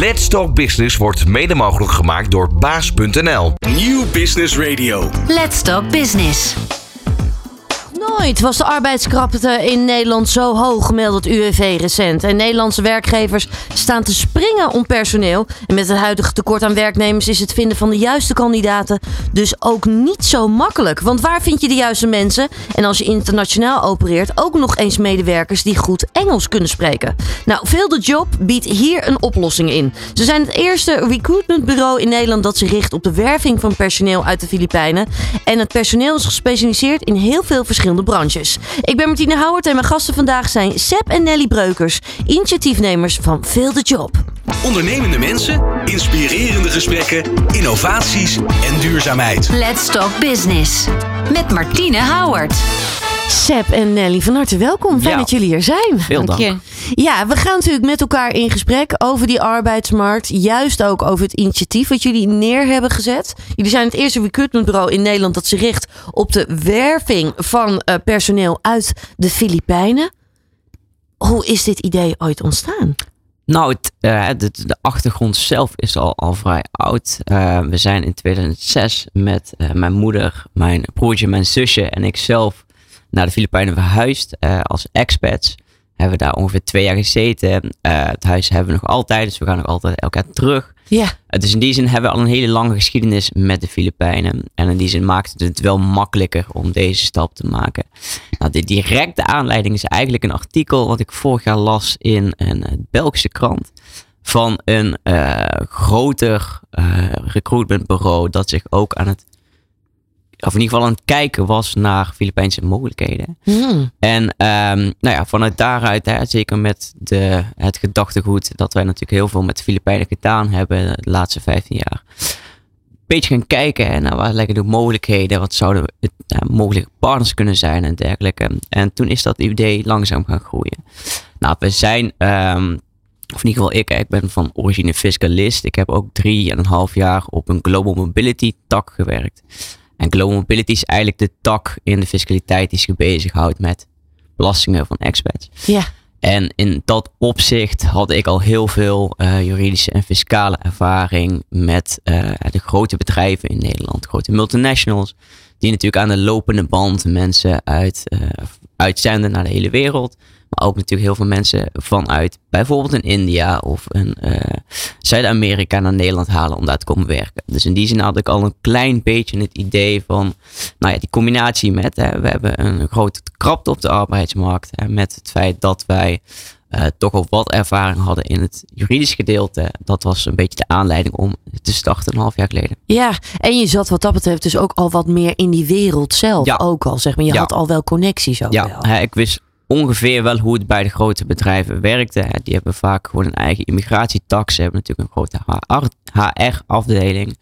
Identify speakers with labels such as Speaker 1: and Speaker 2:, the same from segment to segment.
Speaker 1: Let's Talk Business wordt mede mogelijk gemaakt door baas.nl.
Speaker 2: Nieuw Business Radio.
Speaker 3: Let's Talk Business.
Speaker 4: Nooit was de arbeidskrapte in Nederland zo hoog, meldt het UWV recent. En Nederlandse werkgevers staan te springen om personeel. En met het huidige tekort aan werknemers is het vinden van de juiste kandidaten dus ook niet zo makkelijk. Want waar vind je de juiste mensen? En als je internationaal opereert, ook nog eens medewerkers die goed Engels kunnen spreken. Nou, Veel de Job biedt hier een oplossing in. Ze zijn het eerste recruitmentbureau in Nederland dat zich richt op de werving van personeel uit de Filipijnen. En het personeel is gespecialiseerd in heel veel verschillende branches. Ik ben Martine Houwert en mijn gasten vandaag zijn Seb en Nelly Breukers, initiatiefnemers van Veel de Job.
Speaker 2: Ondernemende mensen, inspirerende gesprekken, innovaties en duurzaamheid.
Speaker 3: Let's Talk Business. Met Martine Houwert.
Speaker 4: Seb en Nelly, van harte welkom. Fijn
Speaker 5: Ja.
Speaker 4: dat jullie er zijn.
Speaker 5: Veel dank.
Speaker 4: Ja, we gaan natuurlijk met elkaar in gesprek over die arbeidsmarkt. Juist ook over het initiatief wat jullie neer hebben gezet. Jullie zijn het eerste recruitmentbureau in Nederland dat zich richt op de werving van eh, personeel uit de Filipijnen. Hoe is dit idee ooit ontstaan?
Speaker 5: Nou, het, eh, de, de achtergrond zelf is al, al vrij oud. Eh, we zijn in 2006 met eh, mijn moeder, mijn broertje, mijn zusje en ikzelf naar de Filipijnen verhuisd als expats. Hebben we daar ongeveer twee jaar gezeten. Eh, het huis hebben we nog altijd, dus we gaan nog altijd elk jaar terug.
Speaker 4: Ja,
Speaker 5: Eh, dus in die zin hebben we al een hele lange geschiedenis met de Filipijnen. En in die zin maakt het het wel makkelijker om deze stap te maken. Nou, de directe aanleiding is eigenlijk een artikel wat ik vorig jaar las in een eh, Belgische krant. Van een groter eh, recruitmentbureau dat zich ook aan het, of in ieder geval aan het kijken was naar Filipijnse mogelijkheden.
Speaker 4: Hmm.
Speaker 5: En ehm, nou ja, vanuit daaruit, hè, zeker met de, het gedachtegoed dat wij natuurlijk heel veel met de Filipijnen gedaan hebben de laatste 15 jaar. Een beetje gaan kijken hè, naar waar liggen de mogelijkheden, wat zouden het, eh, mogelijke partners kunnen zijn en dergelijke. En toen is dat idee langzaam gaan groeien. Nou, we zijn, ehm, of in ieder geval ik, ik ben van origine fiscalist. Ik heb ook drie en een half jaar op een global mobility tak gewerkt. En global mobility is eigenlijk de tak in de fiscaliteit die zich bezighoudt met belastingen van expats.
Speaker 4: ja.
Speaker 5: En in dat opzicht had ik al heel veel eh, juridische en fiscale ervaring met eh, de grote bedrijven in Nederland, grote multinationals, die natuurlijk aan de lopende band mensen uit, eh, uitzenden naar de hele wereld. Maar ook natuurlijk heel veel mensen vanuit bijvoorbeeld een India of een eh, Zuid-Amerika naar Nederland halen om daar te komen werken. Dus in die zin had ik al een klein beetje het idee van, nou ja, die combinatie met, hè, we hebben een grote krapte op de arbeidsmarkt. Hè, met het feit dat wij eh, toch al wat ervaring hadden in het juridisch gedeelte. Dat was een beetje de aanleiding om te starten een half jaar geleden.
Speaker 4: Ja, en je zat wat dat betreft dus ook al wat meer in die wereld zelf.
Speaker 5: Ja.
Speaker 4: Ook al, zeg maar. Je
Speaker 5: Ja.
Speaker 4: had al wel connecties ook
Speaker 5: Ja,
Speaker 4: wel.
Speaker 5: hè, ik wist ongeveer wel hoe het bij de grote bedrijven werkte. Die hebben vaak gewoon een eigen immigratietax. Ze hebben natuurlijk een grote HR-afdeling.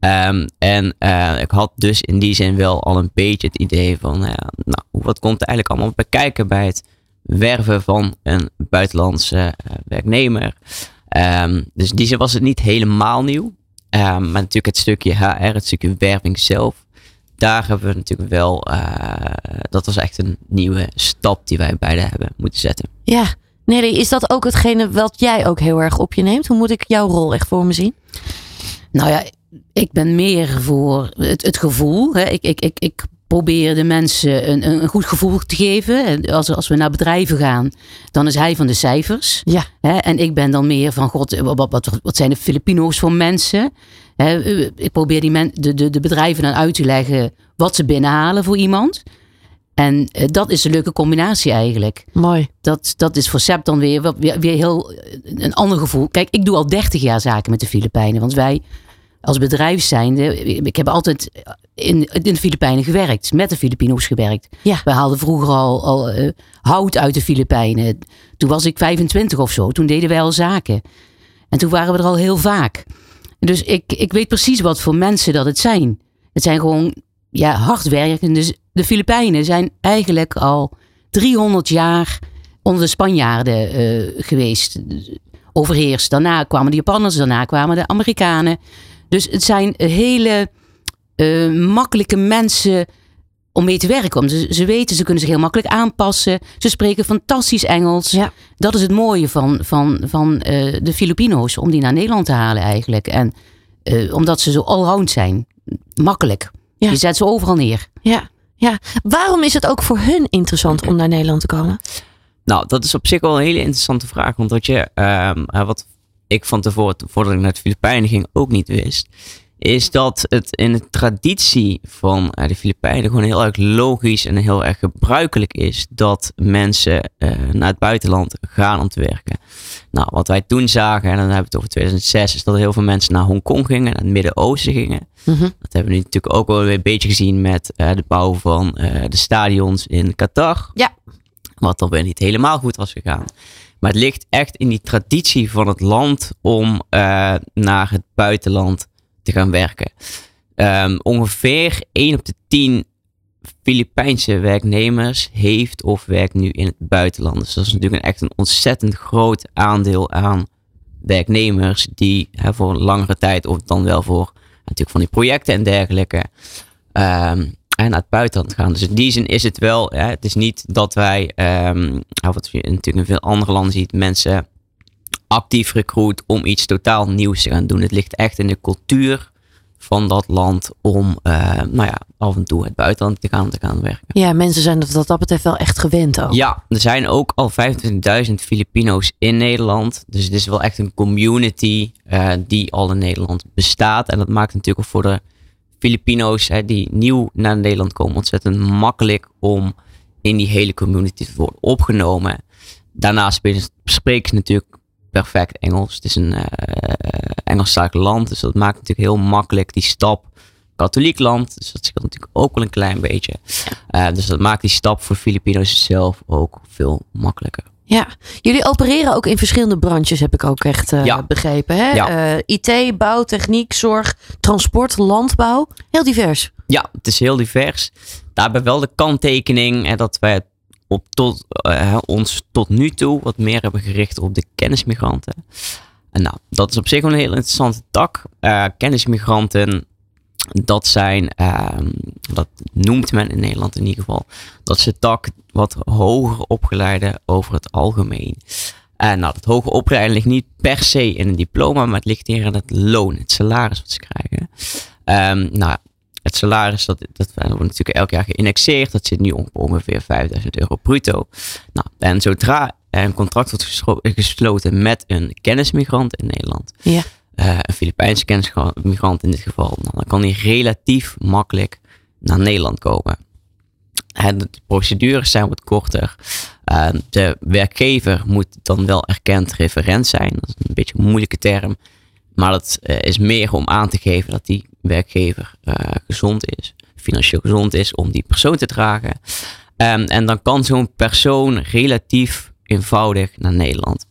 Speaker 5: Ehm, en eh, ik had dus in die zin wel al een beetje het idee van, ja, nou, wat komt er eigenlijk allemaal bekijken bij het werven van een buitenlandse eh, werknemer. Ehm, dus in die zin was het niet helemaal nieuw. Ehm, maar natuurlijk het stukje HR, het stukje werving zelf. Daar hebben we natuurlijk wel, eh, dat was echt een nieuwe stap die wij beide hebben moeten zetten.
Speaker 4: Ja. Nelly, is dat ook hetgene wat jij ook heel erg op je neemt? Hoe moet ik jouw rol echt voor me zien?
Speaker 6: Nou ja, ik ben meer voor het, het gevoel. Hè. Ik, ik, ik, ik probeer de mensen een, een goed gevoel te geven. En Als, als we naar bedrijven gaan, dan is hij van de cijfers.
Speaker 4: Ja.
Speaker 6: Hè. En ik ben dan meer van, god, wat, wat, wat, wat zijn de Filipino's voor mensen? Ik probeer die men, de, de, de bedrijven dan uit te leggen wat ze binnenhalen voor iemand. En eh, dat is een leuke combinatie eigenlijk.
Speaker 4: Mooi.
Speaker 6: Dat, dat is voor Seb dan weer, wat- weer, weer heel eh, een ander gevoel. Kijk, ik doe al 30 jaar zaken met de Filipijnen. Want wij als bedrijf zijnde, ik heb altijd in, in de Filipijnen gewerkt. Met de Filipino's gewerkt.
Speaker 4: Ja.
Speaker 6: We haalden vroeger al, al eh, hout uit de Filipijnen. Toen was ik 25 of zo. Toen deden wij al zaken. En toen waren we er al heel vaak. Dus ik, ik weet precies wat voor mensen dat het zijn. Het zijn gewoon ja, hardwerkende. Dus de Filipijnen zijn eigenlijk al 300 jaar onder de Spanjaarden eh, geweest. Overheerst. Daarna kwamen de Japanners, daarna kwamen de Amerikanen. Dus het zijn hele eh, makkelijke mensen om mee te werken. Want ze, ze weten, ze kunnen zich heel makkelijk aanpassen. Ze spreken fantastisch Engels.
Speaker 4: Ja.
Speaker 6: Dat is het mooie van, van, van eh, de Filipino's, om die naar Nederland te halen eigenlijk. En eh, omdat ze zo allround zijn. Makkelijk.
Speaker 4: Ja.
Speaker 6: Je zet ze overal neer.
Speaker 4: Ja, ja. Waarom is het ook voor hun interessant om naar Nederland te komen?
Speaker 5: Nou, dat is op zich wel een hele interessante vraag. Want wat, je, ehm, eh, wat ik van tevoren, voordat ik naar de Filipijnen ging, ook niet wist. Is dat het in de traditie van eh, de Filipijnen gewoon heel erg logisch en heel erg gebruikelijk is dat mensen eh, naar het buitenland gaan om te werken. Nou, wat wij toen zagen, en dan hebben we het over 2006, is dat heel veel mensen naar Hongkong gingen, naar het Midden-Oosten gingen.
Speaker 4: Mhm.
Speaker 5: Dat hebben we nu natuurlijk ook wel weer een beetje gezien met eh, de bouw van de stadions in Qatar.
Speaker 4: Ja.
Speaker 5: Wat dan weer niet helemaal goed was gegaan. Maar het ligt echt in die traditie van het land om naar het buitenland te gaan werken. Ehm, ongeveer 1 op de 10 Filipijnse werknemers heeft of werkt nu in het buitenland. Dus dat is natuurlijk echt een ontzettend groot aandeel aan werknemers die hè, voor een langere tijd of dan wel voor natuurlijk van die projecten en dergelijke ehm, naar het buitenland gaan. Dus in die zin is het wel, hè, het is niet dat wij, ehm, nou, wat je natuurlijk in veel andere landen ziet, mensen actief recruit om iets totaal nieuws te gaan doen. Het ligt echt in de cultuur van dat land om, eh, nou ja, af en toe het buitenland te gaan, te gaan werken.
Speaker 4: Ja, mensen zijn dat dat betreft wel echt gewend ook.
Speaker 5: Ja, er zijn ook al 25.000 Filipino's in Nederland. Dus het is wel echt een community eh, die al in Nederland bestaat. En dat maakt natuurlijk ook voor de Filipino's hè, die nieuw naar Nederland komen ontzettend makkelijk om in die hele community te worden opgenomen. Daarnaast spreken ze natuurlijk perfect Engels. Het is een uh, Engelstalig land, dus dat maakt natuurlijk heel makkelijk die stap. Katholiek land, dus dat scheelt natuurlijk ook wel een klein beetje. Uh, dus dat maakt die stap voor Filipino's zelf ook veel makkelijker.
Speaker 4: Ja, jullie opereren ook in verschillende branches, heb ik ook echt uh,
Speaker 5: Ja.
Speaker 4: begrepen. Hè?
Speaker 5: Ja.
Speaker 4: Uh, IT, bouw, techniek, zorg, transport, landbouw. Heel divers.
Speaker 5: Ja, het is heel divers. Daarbij wel de kanttekening hè, dat wij op tot, uh, ons tot nu toe wat meer hebben gericht op de kennismigranten. En nou, dat is op zich een heel interessante tak. Uh, kennismigranten, dat zijn, uh, dat noemt men in Nederland in ieder geval, dat is de tak wat hoger opgeleide over het algemeen. En nou, dat hoger opleiden ligt niet per se in een diploma, maar het ligt hier aan het loon, het salaris wat ze krijgen. Um, nou, het salaris, dat, dat wordt natuurlijk elk jaar geïndexeerd. Dat zit nu op ongeveer 5000 euro bruto. Nou, en zodra er een contract wordt gesloten met een kennismigrant in Nederland,
Speaker 4: ja.
Speaker 5: uh, een Filipijnse kennismigrant in dit geval, nou, dan kan hij relatief makkelijk naar Nederland komen. En de procedures zijn wat korter. Uh, de werkgever moet dan wel erkend referent zijn. Dat is een beetje een moeilijke term. Maar dat uh, is meer om aan te geven dat die werkgever uh, gezond is, financieel gezond is om die persoon te dragen. Um, en dan kan zo'n persoon relatief eenvoudig naar Nederland.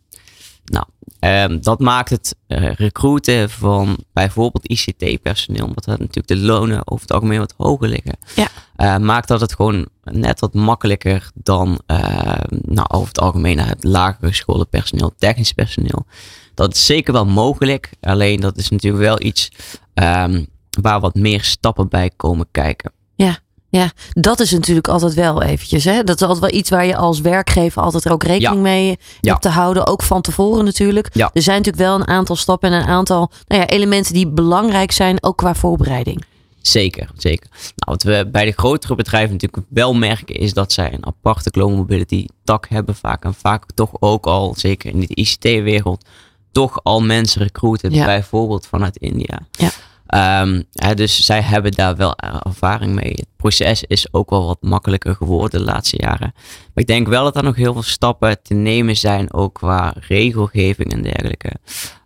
Speaker 5: Nou, um, dat maakt het uh, recruiten van bijvoorbeeld ICT-personeel, omdat dat natuurlijk de lonen over het algemeen wat hoger liggen,
Speaker 4: ja.
Speaker 5: uh, maakt dat het gewoon net wat makkelijker dan uh, nou, over het algemeen het lagere scholenpersoneel, technisch personeel. Dat is zeker wel mogelijk, alleen dat is natuurlijk wel iets um, waar wat meer stappen bij komen kijken.
Speaker 4: Ja, ja, dat is natuurlijk altijd wel eventjes. Hè? Dat is altijd wel iets waar je als werkgever altijd ook rekening
Speaker 5: Ja.
Speaker 4: mee
Speaker 5: Ja.
Speaker 4: hebt te houden. Ook van tevoren natuurlijk.
Speaker 5: Ja.
Speaker 4: Er zijn natuurlijk wel een aantal stappen en een aantal nou ja, elementen die belangrijk zijn, ook qua voorbereiding.
Speaker 5: Zeker, zeker. Nou, wat we bij de grotere bedrijven natuurlijk wel merken is dat zij een aparte global mobility tak hebben vaak. En vaak toch ook al, zeker in de ICT-wereld, toch al mensen recruiten, bijvoorbeeld vanuit India.
Speaker 4: Ja.
Speaker 5: Ehm, hè, dus zij hebben daar wel ervaring mee. Het proces is ook wel wat makkelijker geworden de laatste jaren. Maar ik denk wel dat er nog heel veel stappen te nemen zijn, ook qua regelgeving en dergelijke.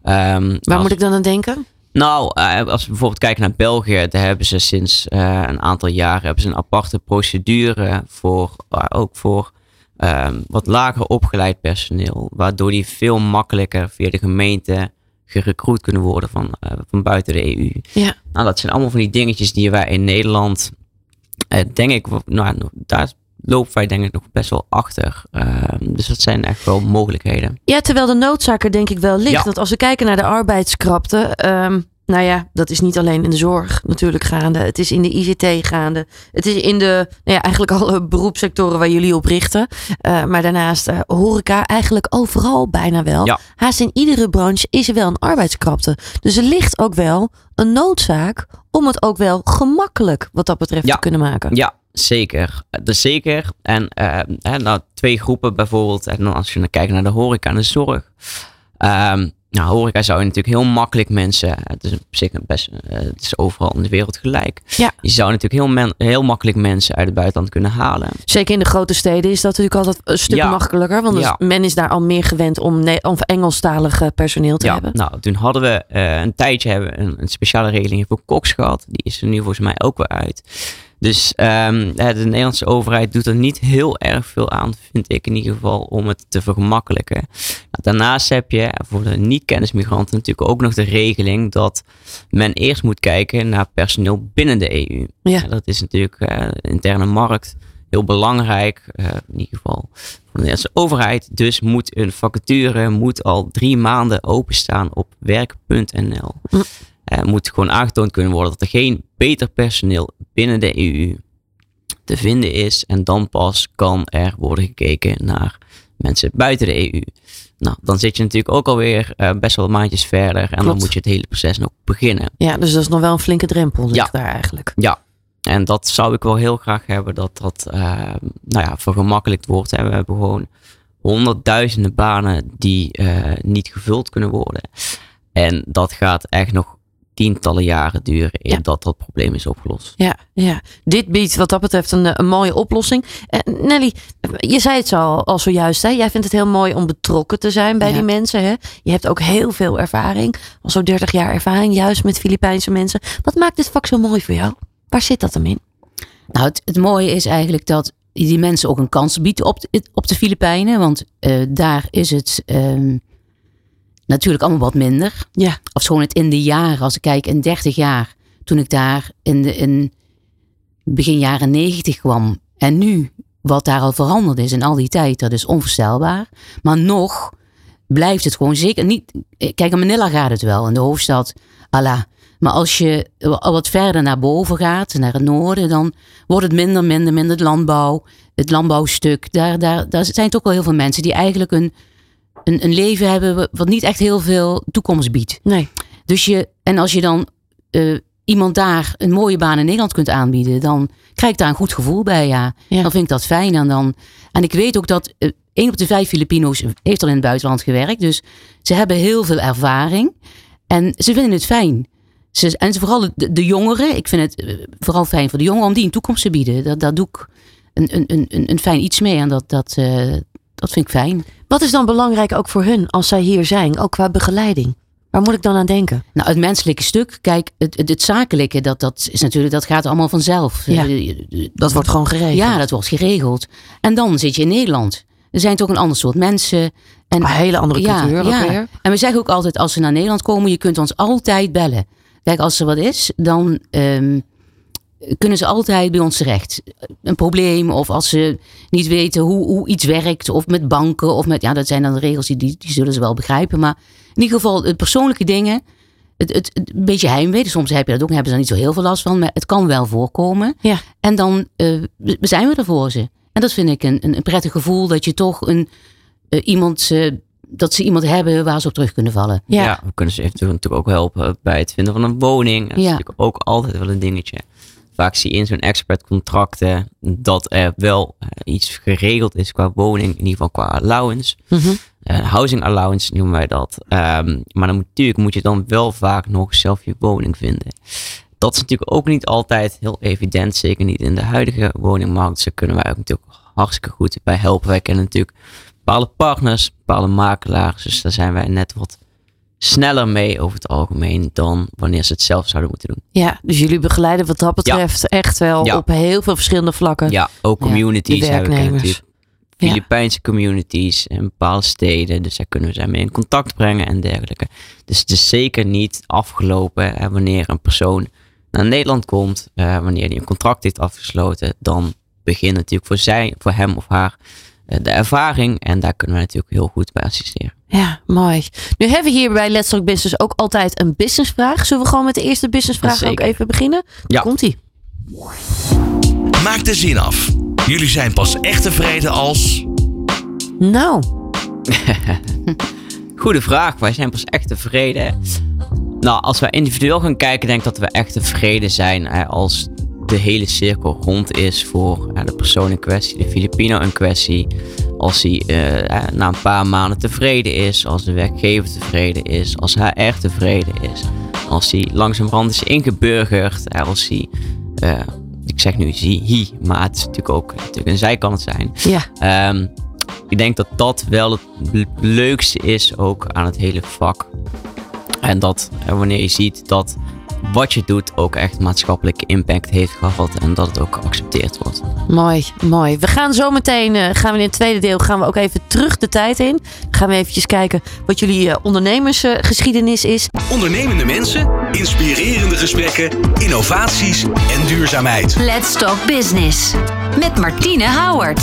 Speaker 5: Ehm,
Speaker 4: Waar moet ik dan aan denken?
Speaker 5: nou, eh, als we bijvoorbeeld kijken naar België, daar hebben ze sinds eh, een aantal jaren hebben ze een aparte procedure voor, eh, ook voor ehm, wat lager opgeleid personeel, waardoor die veel makkelijker via de gemeente gerecruit kunnen worden van, eh, van buiten de EU.
Speaker 4: Ja.
Speaker 5: Nou, dat zijn allemaal van die dingetjes die wij in Nederland, eh, denk ik, nou, daar lopen wij denk ik nog best wel achter. Ehm, dus dat zijn echt wel mogelijkheden.
Speaker 4: Ja, terwijl de noodzaak er denk ik wel ligt.
Speaker 5: Ja.
Speaker 4: Dat als we kijken naar de arbeidskrapte. ehm, nou ja, dat is niet alleen in de zorg natuurlijk gaande. Het is in de ICT gaande. Het is in de, nou ja, eigenlijk alle beroepssectoren waar jullie op richten. Uh, maar daarnaast uh, horeca eigenlijk overal bijna wel.
Speaker 5: Ja.
Speaker 4: Haast in iedere branche is er wel een arbeidskrapte. Dus er ligt ook wel een noodzaak om het ook wel gemakkelijk wat dat betreft
Speaker 5: Ja.
Speaker 4: te kunnen maken.
Speaker 5: Ja, zeker. Dus zeker. En eh, hè, nou, twee groepen bijvoorbeeld. En dan als je dan kijkt naar de horeca en de zorg. Ehm, nou, horeca zou je natuurlijk heel makkelijk mensen. Het is op zich best. eh, het is overal in de wereld gelijk.
Speaker 4: Ja.
Speaker 5: Je zou natuurlijk heel, men- heel makkelijk mensen uit het buitenland kunnen halen.
Speaker 4: Zeker in de grote steden is dat natuurlijk altijd een stuk
Speaker 5: Ja.
Speaker 4: makkelijker. Want
Speaker 5: Ja.
Speaker 4: men is daar al meer gewend om, om Engelstalig eh, personeel te
Speaker 5: Ja,
Speaker 4: hebben.
Speaker 5: nou, toen hadden we eh, een tijdje hebben een, een speciale regeling voor koks gehad. Die is er nu volgens mij ook weer uit. Dus ehm, eh, de Nederlandse overheid doet er niet heel erg veel aan, vind ik in ieder geval, om het te vergemakkelijken. Nou, daarnaast heb je voor de niet-kennismigranten natuurlijk ook nog de regeling dat men eerst moet kijken naar personeel binnen de EU.
Speaker 4: Ja.
Speaker 5: Dat is natuurlijk eh, de interne markt heel belangrijk, eh, in ieder geval voor de Nederlandse overheid. Dus moet een vacature moet al drie maanden openstaan op werk.nl. Er moet gewoon aangetoond kunnen worden dat er geen beter personeel binnen de EU te vinden is. En dan pas kan er worden gekeken naar mensen buiten de EU. Nou, dan zit je natuurlijk ook alweer eh, best wel maandjes verder. En dan moet je het hele proces nog beginnen.
Speaker 4: Ja, dus dat is nog wel een flinke drempel ligt
Speaker 5: Ja.
Speaker 4: daar eigenlijk.
Speaker 5: Ja, en dat zou ik wel heel graag hebben dat dat eh, nou ja, vergemakkelijkt wordt. En we hebben gewoon honderdduizenden banen die eh, niet gevuld kunnen worden. En dat gaat echt nog tientallen jaren duren eer
Speaker 4: Ja.
Speaker 5: dat dat probleem is opgelost.
Speaker 4: Ja, ja, dit biedt wat dat betreft een, eh, een mooie oplossing. Eh, Nelly, je zei het zo al, al zojuist. Hè? Jij vindt het heel mooi om betrokken te zijn bij
Speaker 6: Ja.
Speaker 4: die mensen. Hè? Je hebt ook heel veel ervaring. Al zo 30 jaar ervaring juist met Filipijnse mensen. Wat maakt dit vak zo mooi voor jou? Waar zit dat hem in?
Speaker 6: Nou, het, het mooie is eigenlijk dat je die mensen ook een kans biedt op de, op de Filipijnen. Want eh, daar is het ehm, natuurlijk allemaal wat minder.
Speaker 4: Ja.
Speaker 6: Of schoon het in de jaren, als ik kijk in 30 jaar, toen ik daar in, de, in begin jaren 90 kwam. En nu, wat daar al veranderd is in al die tijd, dat is onvoorstelbaar. Maar nog blijft het gewoon zeker niet. Kijk, in Manila gaat het wel, in de hoofdstad, Allah. Maar als je wat verder naar boven gaat, naar het noorden, dan wordt het minder, minder, minder. Het landbouw, het landbouwstuk. Daar, daar, daar zijn toch wel heel veel mensen die eigenlijk een, een, een leven hebben wat niet echt heel veel toekomst biedt.
Speaker 4: Nee.
Speaker 6: Dus je, en als je dan eh, iemand daar een mooie baan in Nederland kunt aanbieden, dan krijg ik daar een goed gevoel bij. Ja.
Speaker 4: Ja.
Speaker 6: Dan vind ik dat fijn. En, dan, en ik weet ook dat eh, één op de vijf Filipino's heeft al in het buitenland gewerkt. Dus ze hebben heel veel ervaring. En ze vinden het fijn. Ze, en ze, vooral de, de jongeren. Ik vind het eh, vooral fijn voor de jongeren om die een toekomst te bieden. Dat, daar doe ik een, een, een, een- fijn iets mee. En dat, dat, dat vind ik fijn.
Speaker 4: Wat is dan belangrijk ook voor hun als zij hier zijn? Ook qua begeleiding. Waar moet ik dan aan denken?
Speaker 6: Nou, het menselijke stuk, kijk, het, het, het zakelijke, dat, dat is natuurlijk, dat gaat allemaal vanzelf.
Speaker 4: Ja.
Speaker 6: Eh,
Speaker 4: Dat wordt gewoon geregeld.
Speaker 6: Ja, dat wordt geregeld. En dan zit je in Nederland. Er zijn toch een ander soort mensen. En,
Speaker 4: Een hele andere
Speaker 6: ja,
Speaker 4: cultuur
Speaker 6: ja.
Speaker 4: weer.
Speaker 6: En we zeggen ook altijd, als ze naar Nederland komen, je kunt ons altijd bellen. Kijk, als er wat is, dan ehm, kunnen ze altijd bij ons terecht. Een probleem of als ze niet weten hoe, hoe iets werkt. Of met banken of met, ja, dat zijn dan de regels die, die, die zullen ze wel begrijpen. Maar in ieder geval, de persoonlijke dingen. Het, het, het een beetje heimwee. Soms heb je dat ook, hebben ze er niet zo heel veel last van. Maar het kan wel voorkomen.
Speaker 4: Ja.
Speaker 6: En dan eh, zijn we er voor ze. En dat vind ik een, een, een prettig gevoel. Dat je toch een, eh, iemand, eh, dat ze iemand hebben waar ze op terug kunnen vallen.
Speaker 4: Ja.
Speaker 5: we kunnen ze eventueel natuurlijk ook helpen bij het vinden van een woning. Dat is
Speaker 6: Ja.
Speaker 5: natuurlijk ook altijd wel een dingetje. Vaak zie je in zo'n expertcontracten dat er wel eh, iets geregeld is qua woning, in ieder geval qua allowance.
Speaker 4: Mhm.
Speaker 5: Eh, housing allowance noemen wij dat. Ehm, maar dan moet, natuurlijk moet je dan wel vaak nog zelf je woning vinden. Dat is natuurlijk ook niet altijd heel evident, zeker niet in de huidige woningmarkt. Dus daar kunnen wij ook natuurlijk hartstikke goed bij helpen. Wij kennen natuurlijk bepaalde partners, bepaalde makelaars. Dus daar zijn wij net wat sneller mee over het algemeen dan wanneer ze het zelf zouden moeten doen.
Speaker 4: Ja, dus jullie begeleiden wat dat betreft echt wel
Speaker 5: Ja.
Speaker 4: op heel veel verschillende vlakken.
Speaker 5: Ja, ook communities hebben we natuurlijk. Filipijnse communities in bepaalde steden. Dus daar kunnen we ze mee in contact brengen en dergelijke. Dus het is zeker niet afgelopen hè, wanneer een persoon naar Nederland komt. eh, wanneer hij een contract heeft afgesloten. Dan begint natuurlijk voor, zij, voor hem of haar eh, de ervaring. En daar kunnen we natuurlijk heel goed bij assisteren.
Speaker 4: Ja, mooi. Nu hebben we hier bij Let's Talk Business ook altijd een businessvraag. Zullen we gewoon met de eerste businessvraag ook even beginnen?
Speaker 5: Ja.
Speaker 4: Komt-ie.
Speaker 1: Maak de zin af. Jullie zijn pas echt tevreden als...
Speaker 4: Nou,
Speaker 5: Goede vraag. Wij zijn pas echt tevreden. Nou, als we individueel gaan kijken, denk ik dat we echt tevreden zijn hè, als de hele cirkel rond is voor hè, de persoon in kwestie, de Filipino in kwestie. Als hij eh, hè, na een paar maanden tevreden is, als de werkgever tevreden is, als HR tevreden is, als hij langzamerhand is ingeburgerd, als hij, eh, ik zeg nu zie, hij, maar het is natuurlijk ook natuurlijk een zij kan het zijn.
Speaker 4: ja.
Speaker 5: Ehm, ik denk dat dat wel het le- leukste is ook aan het hele vak. En dat eh, wanneer je ziet dat wat je doet ook echt maatschappelijke impact heeft gehad en dat het ook geaccepteerd wordt.
Speaker 4: Mooi, mooi. We gaan zo meteen, eh, gaan we in het tweede deel, gaan we ook even terug de tijd in. Gaan we eventjes kijken wat jullie eh, ondernemersgeschiedenis is.
Speaker 2: Ondernemende mensen, inspirerende gesprekken, innovaties en duurzaamheid.
Speaker 3: Let's Talk Business. Met Martine Howard.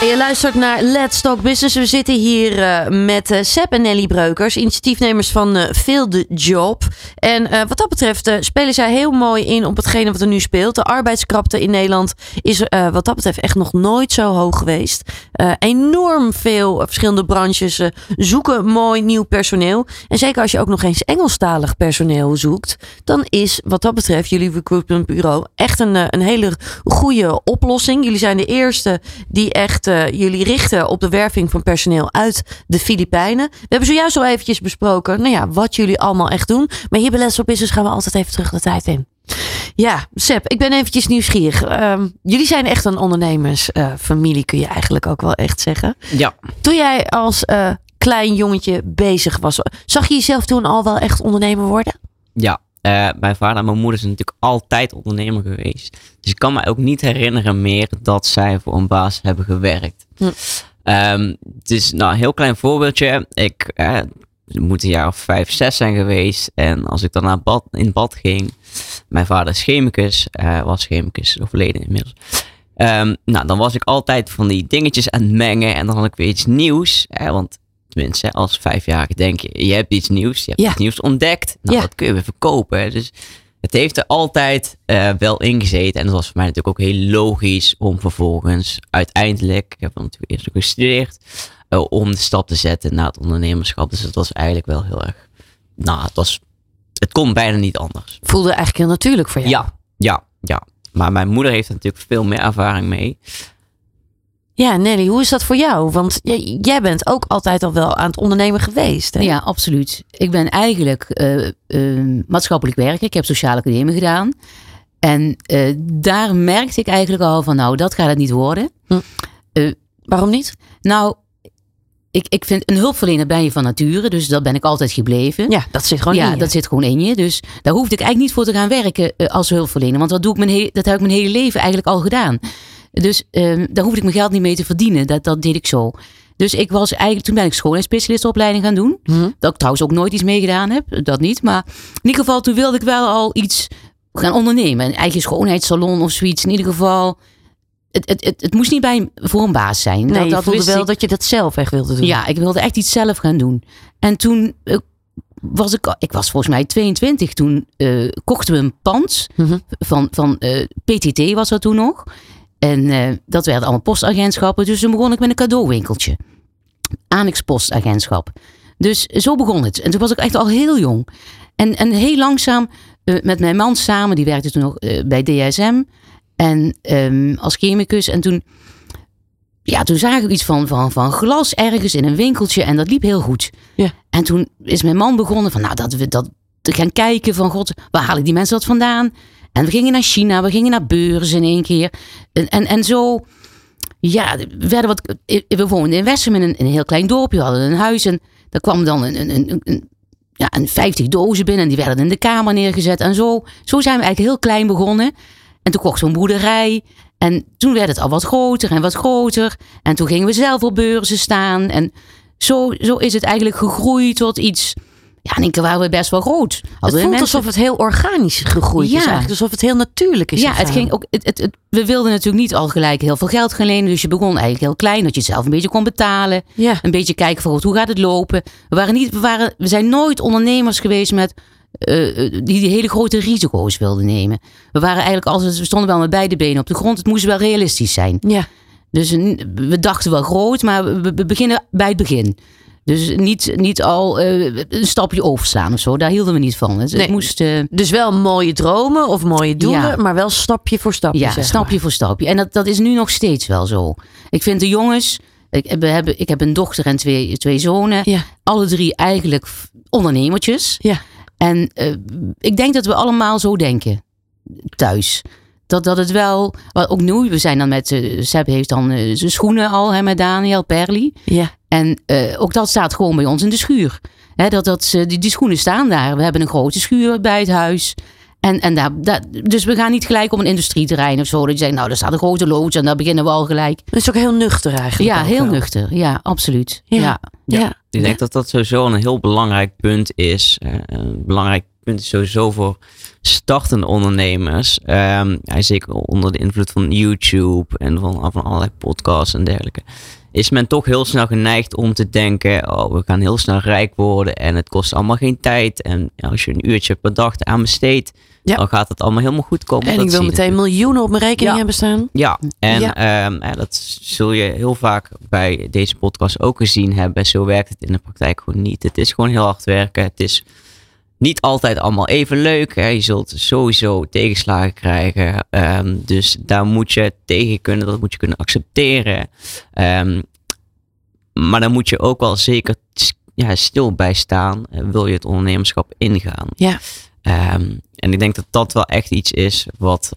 Speaker 4: Je luistert naar Let's Talk Business. We zitten hier eh, met eh Seb en Nelly Breukers, initiatiefnemers van eh Feel the Job. En eh, wat dat betreft eh, spelen zij heel mooi in op hetgene wat er nu speelt. De arbeidskrapte in Nederland is eh, wat dat betreft echt nog nooit zo hoog geweest. Eh, enorm veel eh, verschillende branches eh, zoeken mooi nieuw personeel. En zeker als je ook nog eens Engelstalig personeel zoekt, dan is wat dat betreft jullie recruitment bureau echt een, eh, een hele goede oplossing. Jullie zijn de eerste die echt eh, jullie richten op de werving van personeel uit de Filipijnen. We hebben zojuist al eventjes besproken nou ja, wat jullie allemaal echt doen. Maar hier bij Talk Business gaan we altijd even terug de tijd in. Ja, Seb, ik ben eventjes nieuwsgierig. Ehm, jullie zijn echt een ondernemersfamilie, kun je eigenlijk ook wel echt zeggen.
Speaker 5: Ja,
Speaker 4: Toen jij als eh, klein jongetje bezig was, zag je jezelf toen al wel echt ondernemer worden?
Speaker 5: ja. Eh, mijn vader en mijn moeder zijn natuurlijk altijd ondernemer geweest. Dus ik kan me ook niet herinneren meer dat zij voor een baas hebben gewerkt.
Speaker 4: Hm.
Speaker 5: Het is nou, een heel klein voorbeeldje. Ik het moet een jaar of vijf, zes zijn geweest. En als ik dan naar bad, in bad ging. Mijn vader is chemicus. eh, was chemicus, overleden inmiddels. Ehm, nou, dan was ik altijd van die dingetjes aan het mengen. En dan had ik weer iets nieuws. Hè, want tenminste, als vijfjarige denk je, je hebt iets nieuws. Je hebt
Speaker 4: Ja.
Speaker 5: iets nieuws ontdekt. Nou,
Speaker 4: Ja.
Speaker 5: dat kun je weer verkopen. hè. Dus het heeft er altijd eh, wel in gezeten. En dat was voor mij natuurlijk ook heel logisch om vervolgens uiteindelijk, ik heb natuurlijk eerst ook gestudeerd, eh, om de stap te zetten naar het ondernemerschap. Dus het was eigenlijk wel heel erg, nou, het was, het kon bijna niet anders.
Speaker 4: Voelde eigenlijk heel natuurlijk voor jou.
Speaker 5: Ja, ja, ja. Maar mijn moeder heeft er natuurlijk veel meer ervaring mee.
Speaker 4: Ja, Nelly, hoe is dat voor jou? Want jij, bent ook altijd al wel aan het ondernemen geweest. Hè?
Speaker 6: Ja, absoluut. Ik ben eigenlijk eh, eh, maatschappelijk werker. Ik heb sociale academie gedaan. En eh, daar merkte ik eigenlijk al van, nou, dat gaat het niet worden.
Speaker 4: Waarom niet?
Speaker 6: Nou, ik, ik vind een hulpverlener ben je van nature, dus dat ben ik altijd gebleven.
Speaker 4: Ja, dat zit gewoon
Speaker 6: ja,
Speaker 4: in je.
Speaker 6: dat zit gewoon in je. Dus daar hoefde ik eigenlijk niet voor te gaan werken eh, als hulpverlener. Want dat, doe ik mijn dat heb ik mijn hele leven eigenlijk al gedaan. Dus eh, daar hoefde ik mijn geld niet mee te verdienen. Dat, dat deed ik zo. Dus ik was eigenlijk, toen ben ik schoonheidsspecialistenopleiding gaan doen.
Speaker 4: Mhm.
Speaker 6: Dat ik trouwens ook nooit iets mee gedaan heb. Dat niet. Maar in ieder geval, toen wilde ik wel al iets gaan ondernemen. Een eigen schoonheidssalon of zoiets. In ieder geval, het, het, het, het moest niet bij voor een baas zijn.
Speaker 4: Nee,
Speaker 6: dat, dat
Speaker 4: voelde wel
Speaker 6: ik.
Speaker 4: dat je dat zelf echt wilde doen.
Speaker 6: Ja, ik wilde echt iets zelf gaan doen. En toen eh, was ik, ik was volgens mij 22. Toen eh, kochten we een pand
Speaker 4: Mhm.
Speaker 6: van, van eh, PTT was dat toen nog. En eh, dat werden allemaal postagentschappen. Dus toen begon ik met een cadeauwinkeltje. Annex postagentschap. Dus zo begon het. En toen was ik echt al heel jong. En, en heel langzaam eh, met mijn man samen, die werkte toen nog eh, bij DSM. En ehm, als chemicus. En toen, ja, toen zagen we iets van, van, van glas ergens in een winkeltje. En dat liep heel goed.
Speaker 4: Ja.
Speaker 6: En toen is mijn man begonnen van, nou, dat we dat te gaan kijken van, god, waar halen die mensen dat vandaan? En we gingen naar China, we gingen naar beurzen in één keer. En, en, en zo, ja, we werden wat, we woonden in Wessem in een, een heel klein dorpje, we hadden een huis en daar kwam dan een, een, een, een, ja, een 50 dozen binnen en die werden in de kamer neergezet. En zo, zo zijn we eigenlijk heel klein begonnen. En toen kochten we een boerderij. En toen werd het al wat groter en wat groter. En toen gingen we zelf op beurzen staan. En zo, zo is het eigenlijk gegroeid tot iets Ja, keer waren we best wel groot.
Speaker 4: Het voelt
Speaker 6: mensen-
Speaker 4: alsof het heel organisch gegroeid is
Speaker 6: Ja.
Speaker 4: eigenlijk. Alsof het heel natuurlijk is.
Speaker 6: Ja, het ging ook, het, het, het- we wilden natuurlijk niet al gelijk heel veel geld gaan lenen. Dus je begon eigenlijk heel klein, dat je het zelf een beetje kon betalen.
Speaker 4: Ja.
Speaker 6: Een beetje kijken van hoe gaat het lopen. We, waren niet, we, waren, we zijn nooit ondernemers geweest met, eh, die die hele grote risico's wilden nemen. We waren eigenlijk altijd, we stonden wel met beide benen op de grond. Het moest wel realistisch zijn.
Speaker 4: Ja.
Speaker 6: Dus we dachten wel groot, maar we, we beginnen bij het begin. Dus niet, niet al eh, een stapje overslaan of zo. Daar hielden we niet van. Het,
Speaker 4: Nee.
Speaker 6: moest... eh,
Speaker 4: Dus wel mooie dromen of mooie doelen,
Speaker 6: Ja.
Speaker 4: maar wel stapje voor stapje.
Speaker 6: Ja,
Speaker 4: zeg
Speaker 6: stapje
Speaker 4: maar.
Speaker 6: voor stapje. En dat, dat is nu nog steeds wel zo. Ik vind de jongens. Ik, hebben, ik heb een dochter en twee, twee zonen.
Speaker 4: Ja.
Speaker 6: Alle drie eigenlijk ondernemertjes.
Speaker 4: Ja.
Speaker 6: En eh, ik denk dat we allemaal zo denken. Thuis. Dat, dat het wel. Ook nu, we zijn dan met. Seb heeft dan zijn schoenen al, hè, met Daniel Perli.
Speaker 4: Ja.
Speaker 6: En eh, ook dat staat gewoon bij ons in de schuur. Hè, dat, dat, die, die schoenen staan daar. We hebben een grote schuur bij het huis. En, en daar, daar, dus we gaan niet gelijk op een industrieterrein of zo. Dat je zegt, nou, daar staat een grote loods en daar beginnen we al gelijk.
Speaker 4: Dat is ook heel nuchter eigenlijk.
Speaker 6: Ja, heel
Speaker 4: wel.
Speaker 6: nuchter. Ja, absoluut.
Speaker 4: Ja.
Speaker 6: Ja.
Speaker 4: Ja.
Speaker 5: Ik denk dat dat sowieso een heel belangrijk punt is. Eh, een belangrijk punt is sowieso voor startende ondernemers. Ehm, ja, zeker onder de invloed van YouTube en van, van allerlei podcasts en dergelijke. Is men toch heel snel geneigd om te denken: oh, we gaan heel snel rijk worden en het kost allemaal geen tijd. En als je een uurtje per dag aan besteedt,
Speaker 4: Ja.
Speaker 5: dan gaat het allemaal helemaal goed komen.
Speaker 4: En
Speaker 5: Dat
Speaker 4: ik wil meteen
Speaker 5: natuurlijk.
Speaker 4: miljoenen op mijn rekening
Speaker 6: Ja.
Speaker 4: hebben staan.
Speaker 5: Ja, en
Speaker 4: Ja.
Speaker 5: ehm, ja, dat zul je heel vaak bij deze podcast ook gezien hebben. Zo werkt het in de praktijk gewoon niet. Het is gewoon heel hard werken. Het is niet altijd allemaal even leuk. Hè. Je zult sowieso tegenslagen krijgen. Ehm, dus daar moet je tegen kunnen. Dat moet je kunnen accepteren. Ehm, maar dan moet je ook wel zeker ja, stil bij staan. Wil je het ondernemerschap ingaan?
Speaker 4: Ja.
Speaker 5: Ehm, en ik denk dat dat wel echt iets is wat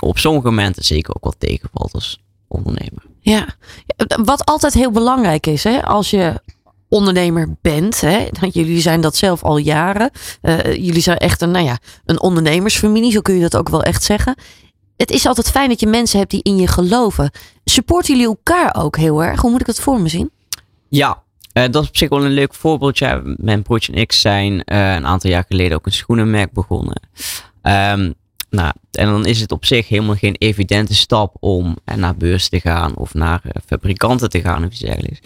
Speaker 5: op sommige momenten zeker ook wel tegenvalt als ondernemer.
Speaker 4: Ja, Wat altijd heel belangrijk is, hè, als je ondernemer bent, hè, jullie zijn dat zelf al jaren. Eh, jullie zijn echt een, nou ja, een ondernemersfamilie, zo kun je dat ook wel echt zeggen. Het is altijd fijn dat je mensen hebt die in je geloven. Supporten jullie elkaar ook heel erg? Hoe moet ik het voor me zien?
Speaker 5: Ja, eh, dat is op zich wel een leuk voorbeeld. Ja, mijn broertje en ik zijn eh, een aantal jaar geleden ook een schoenenmerk begonnen. Ehm, nou, en dan is het op zich helemaal geen evidente stap om eh, naar beurs te gaan of naar eh, fabrikanten te gaan of iets dergelijks.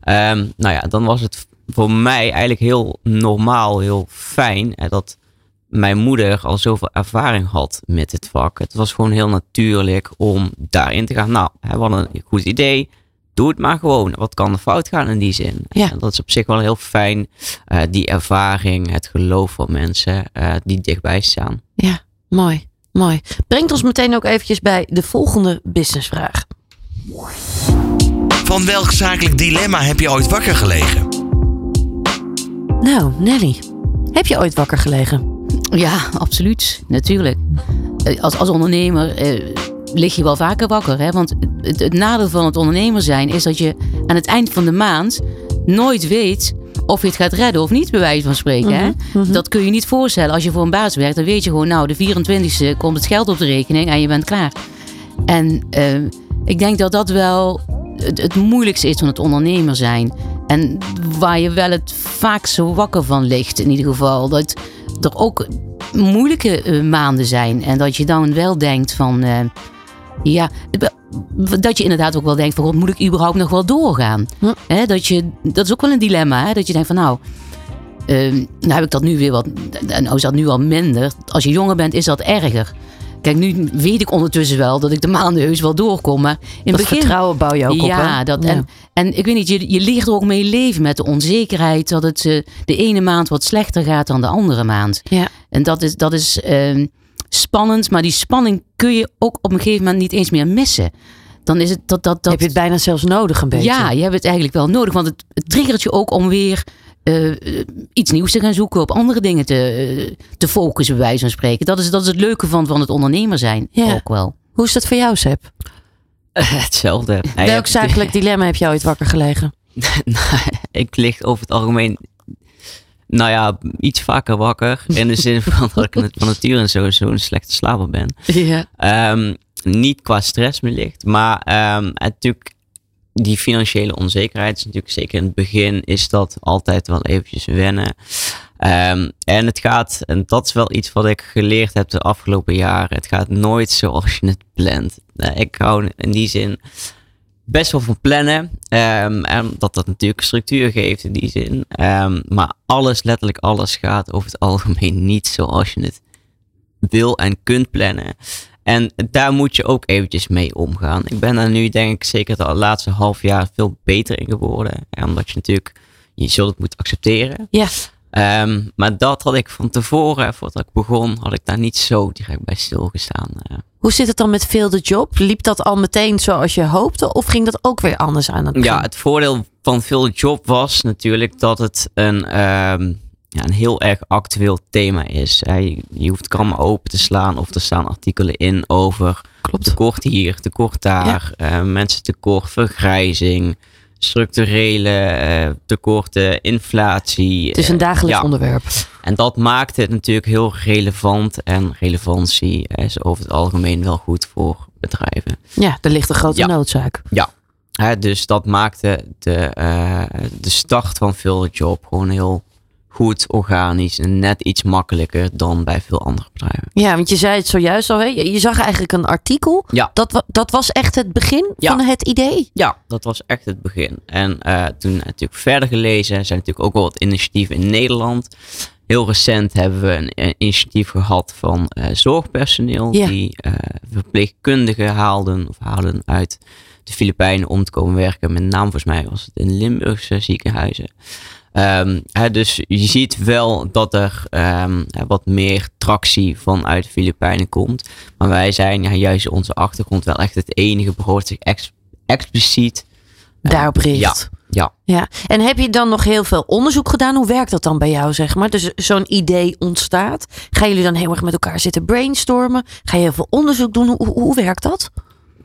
Speaker 5: Ehm, nou ja, dan was het voor mij eigenlijk heel normaal, heel fijn eh, dat mijn moeder al zoveel ervaring had met het vak. Het was gewoon heel natuurlijk om daarin te gaan. Nou, we hadden een goed idee. Doe het maar gewoon. Wat kan er fout gaan in die zin?
Speaker 4: Ja.
Speaker 5: En dat is op zich wel heel fijn. die ervaring, het geloof van mensen die dichtbij staan.
Speaker 4: Ja, mooi. Mooi. Brengt ons meteen ook eventjes bij de volgende businessvraag.
Speaker 1: Van welk zakelijk dilemma heb je ooit wakker gelegen?
Speaker 4: Nou, Nelly, heb je ooit wakker gelegen?
Speaker 6: Ja, absoluut. Natuurlijk. Eh, Als, als ondernemer eh, lig je wel vaker wakker. Hè? Want het, het nadeel van het ondernemer zijn is dat je aan het eind van de maand nooit weet of je het gaat redden of niet, bij wijze van spreken. hè? Dat kun je niet voorstellen. Als je voor een baas werkt, dan weet je gewoon, nou, de 24e komt het geld op de rekening en je bent klaar. En eh, ik denk dat dat wel het, het moeilijkste is van het ondernemer zijn. En waar je wel het vaakst wakker van ligt, in ieder geval. Dat er ook moeilijke eh, maanden zijn. En dat je dan wel denkt van... ja, dat je inderdaad ook wel denkt van... God, moet ik überhaupt nog wel doorgaan?
Speaker 4: Hm.
Speaker 6: Dat, je, dat is ook wel een dilemma. Hè? Dat je denkt van nou... eh, nou heb ik dat nu weer wat... Nou is dat nu al minder. Als je jonger bent is dat erger. Kijk, nu weet ik ondertussen wel dat ik de maanden heus wel doorkom. Maar in
Speaker 4: Dat
Speaker 6: het begin...
Speaker 4: vertrouwen bouw je ook op,
Speaker 6: ja,
Speaker 4: hè?
Speaker 6: dat,
Speaker 4: Ja.
Speaker 6: En, en ik weet niet, je, je leert er ook mee leven met de onzekerheid. Dat het eh, de ene maand wat slechter gaat dan de andere maand.
Speaker 4: Ja.
Speaker 6: En dat is, dat is ehm, spannend, maar die spanning kun je ook op een gegeven moment niet eens meer missen. Dan is het dat. dat, dat
Speaker 4: Heb je het bijna zelfs nodig een beetje?
Speaker 6: ja, je hebt het eigenlijk wel nodig, want het, het triggert je ook om weer eh, eh, iets nieuws te gaan zoeken, op andere dingen te, eh, te focussen, bij wijze van spreken. Dat is, dat is het leuke van, van het ondernemer zijn
Speaker 4: Ja.
Speaker 6: ook wel.
Speaker 4: Hoe is dat voor jou, Seb?
Speaker 5: Hetzelfde. Hij
Speaker 4: Welk zakelijk dilemma heb je ooit wakker gelegen?
Speaker 5: ik lig over het algemeen, nou ja, iets vaker wakker. In de zin van dat ik van nature sowieso een slechte slaper ben.
Speaker 4: Ja.
Speaker 5: Ehm, niet qua stress wellicht, maar ehm, natuurlijk die financiële onzekerheid is natuurlijk zeker in het begin is dat altijd wel eventjes wennen. Ehm, en het gaat, en dat is wel iets wat ik geleerd heb de afgelopen jaren. Het gaat nooit zoals je het plant. Nou, ik hou in die zin best wel van plannen. Um, en dat dat natuurlijk structuur geeft in die zin. Um, maar alles, letterlijk alles, gaat over het algemeen niet zoals je het wil en kunt plannen. En daar moet je ook eventjes mee omgaan. Ik ben daar nu denk ik zeker het laatste half jaar veel beter in geworden. Omdat je natuurlijk, je zult het moeten accepteren.
Speaker 4: Ja.
Speaker 5: Um, maar dat had ik van tevoren, voordat ik begon, had ik daar niet zo direct bij stilgestaan.
Speaker 4: Hoe zit het dan met veel de job? Liep dat al meteen zoals je hoopte? Of ging dat ook weer anders aan het begin?
Speaker 5: Ja, het voordeel van veel de job was natuurlijk dat het een, um, ja, een heel erg actueel thema is. Je, je hoeft kan open te slaan of er staan artikelen in over
Speaker 4: Klopt.
Speaker 5: tekort hier, tekort daar, ja. uh, mensen tekort, vergrijzing structurele uh, tekorten, inflatie.
Speaker 4: Het is een dagelijks
Speaker 5: ja.
Speaker 4: onderwerp.
Speaker 5: En dat maakt het natuurlijk heel relevant. En relevantie is over het algemeen wel goed voor bedrijven.
Speaker 4: Ja, er ligt een grote
Speaker 5: ja.
Speaker 4: noodzaak.
Speaker 5: Ja, dus dat maakte de, uh, de start van veel job gewoon heel goed, organisch en net iets makkelijker dan bij veel andere bedrijven.
Speaker 4: Ja, want je zei het zojuist al. Hè? Je zag eigenlijk een artikel.
Speaker 5: Ja.
Speaker 4: Dat, dat was echt het begin
Speaker 5: Ja.
Speaker 4: van het idee.
Speaker 5: Ja, dat was echt het begin. En uh, toen natuurlijk verder gelezen, zijn natuurlijk ook wel wat initiatieven in Nederland. Heel recent hebben we een, een initiatief gehad van uh, zorgpersoneel.
Speaker 4: Ja.
Speaker 5: Die uh, verpleegkundigen haalden of haalden uit de Filipijnen om te komen werken. Met name volgens mij was het in Limburgse ziekenhuizen. Um, hè, dus je ziet wel dat er um, wat meer tractie vanuit de Filipijnen komt. Maar wij zijn ja, juist onze achtergrond wel echt het enige dat zich ex expliciet
Speaker 4: daarop richt.
Speaker 5: Ja, ja.
Speaker 4: ja. En heb je dan nog heel veel onderzoek gedaan? Hoe werkt dat dan bij jou, zeg maar? Dus zo'n idee ontstaat. Gaan jullie dan heel erg met elkaar zitten brainstormen? Ga je heel veel onderzoek doen? Hoe, hoe werkt dat?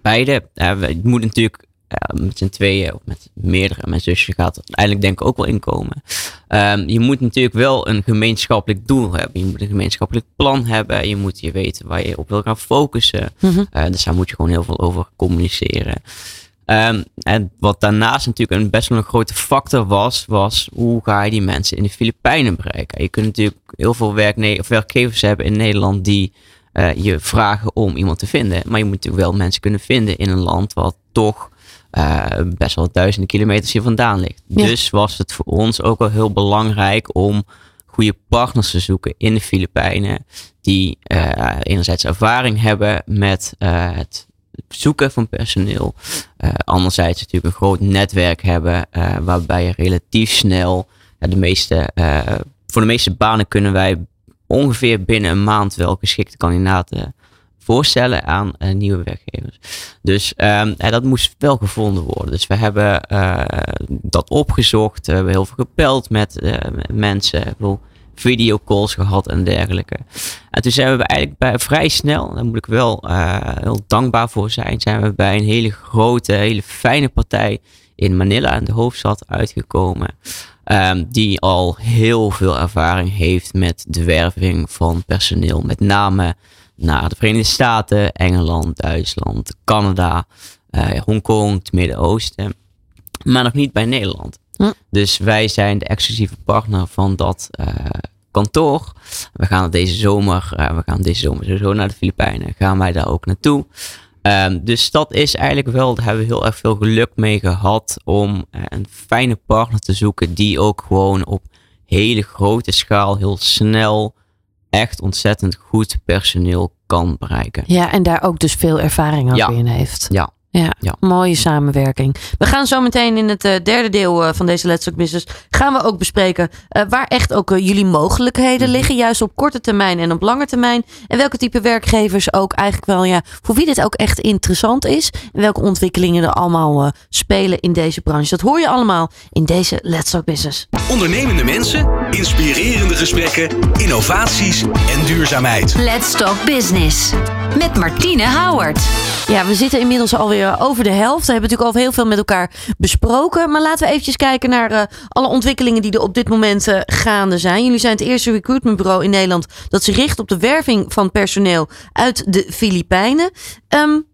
Speaker 5: Beide. Uh, we moeten natuurlijk uh, met z'n tweeën of met meerdere. Mijn zusje gaat uiteindelijk denk ik ook wel inkomen. Um, je moet natuurlijk wel een gemeenschappelijk doel hebben. Je moet een gemeenschappelijk plan hebben. Je moet je weten waar je op wil gaan focussen.
Speaker 4: Mhm.
Speaker 5: Mm -hmm. uh, dus daar moet je gewoon heel veel over communiceren. Um, en wat daarnaast natuurlijk een best wel een grote factor was, was hoe ga je die mensen in de Filipijnen bereiken? Je kunt natuurlijk heel veel werkne- of werkgevers hebben in Nederland die uh, je vragen om iemand te vinden. Maar je moet natuurlijk wel mensen kunnen vinden in een land wat toch uh, best wel duizenden kilometers hier vandaan ligt.
Speaker 4: Ja.
Speaker 5: Dus was het voor ons ook wel heel belangrijk om goede partners te zoeken in de Filipijnen. Die uh, enerzijds ervaring hebben met uh, het zoeken van personeel. Anderzijds natuurlijk een groot netwerk hebben waarbij je relatief snel de meeste, voor de meeste banen kunnen wij ongeveer binnen een maand wel geschikte kandidaten voorstellen aan nieuwe werkgevers. Dus um, dat moest wel gevonden worden. Dus we hebben dat opgezocht. We hebben heel veel gepeld met, met mensen. Veel videocalls gehad en dergelijke. En toen zijn we eigenlijk bij, vrij snel, daar moet ik wel heel dankbaar voor zijn, zijn we bij een hele grote, hele fijne partij in Manila, in de hoofdstad, uitgekomen. Um, die al heel veel ervaring heeft met de werving van personeel. Met name naar de Verenigde Staten, Engeland, Duitsland, Canada, uh, Hongkong, het Midden-Oosten. Maar nog niet bij Nederland.
Speaker 4: Hm.
Speaker 5: Dus wij zijn de exclusieve partner van dat uh, kantoor. We gaan deze zomer, uh, we gaan deze zomer sowieso naar de Filipijnen. Gaan wij daar ook naartoe. Um, dus dat is eigenlijk wel, daar hebben we heel erg veel geluk mee gehad om een fijne partner te zoeken die ook gewoon op hele grote schaal, heel snel, echt ontzettend goed personeel kan bereiken.
Speaker 4: Ja, en daar ook dus veel ervaring
Speaker 5: ja.
Speaker 4: in heeft.
Speaker 5: Ja.
Speaker 4: Ja,
Speaker 5: Ja.
Speaker 4: mooie samenwerking. We gaan zo meteen in het uh, derde deel uh, van deze Let's Talk Business gaan we ook bespreken uh, waar echt ook jullie mogelijkheden
Speaker 5: Mhm.
Speaker 4: liggen, juist op korte termijn en op lange termijn. En welke type werkgevers ook eigenlijk wel, ja, voor wie dit ook echt interessant is. En welke ontwikkelingen er allemaal spelen in deze branche. Dat hoor je allemaal in deze Let's Talk Business.
Speaker 2: Ondernemende mensen, inspirerende gesprekken, innovaties en duurzaamheid.
Speaker 3: Let's Talk Business met Martine Howard.
Speaker 4: Ja, we zitten inmiddels alweer over de helft. We hebben natuurlijk al heel veel met elkaar besproken. Maar laten we eventjes kijken naar uh, alle ontwikkelingen die er op dit moment uh, gaande zijn. Jullie zijn het eerste recruitmentbureau in Nederland dat zich richt op de werving van personeel uit de Filipijnen. Um,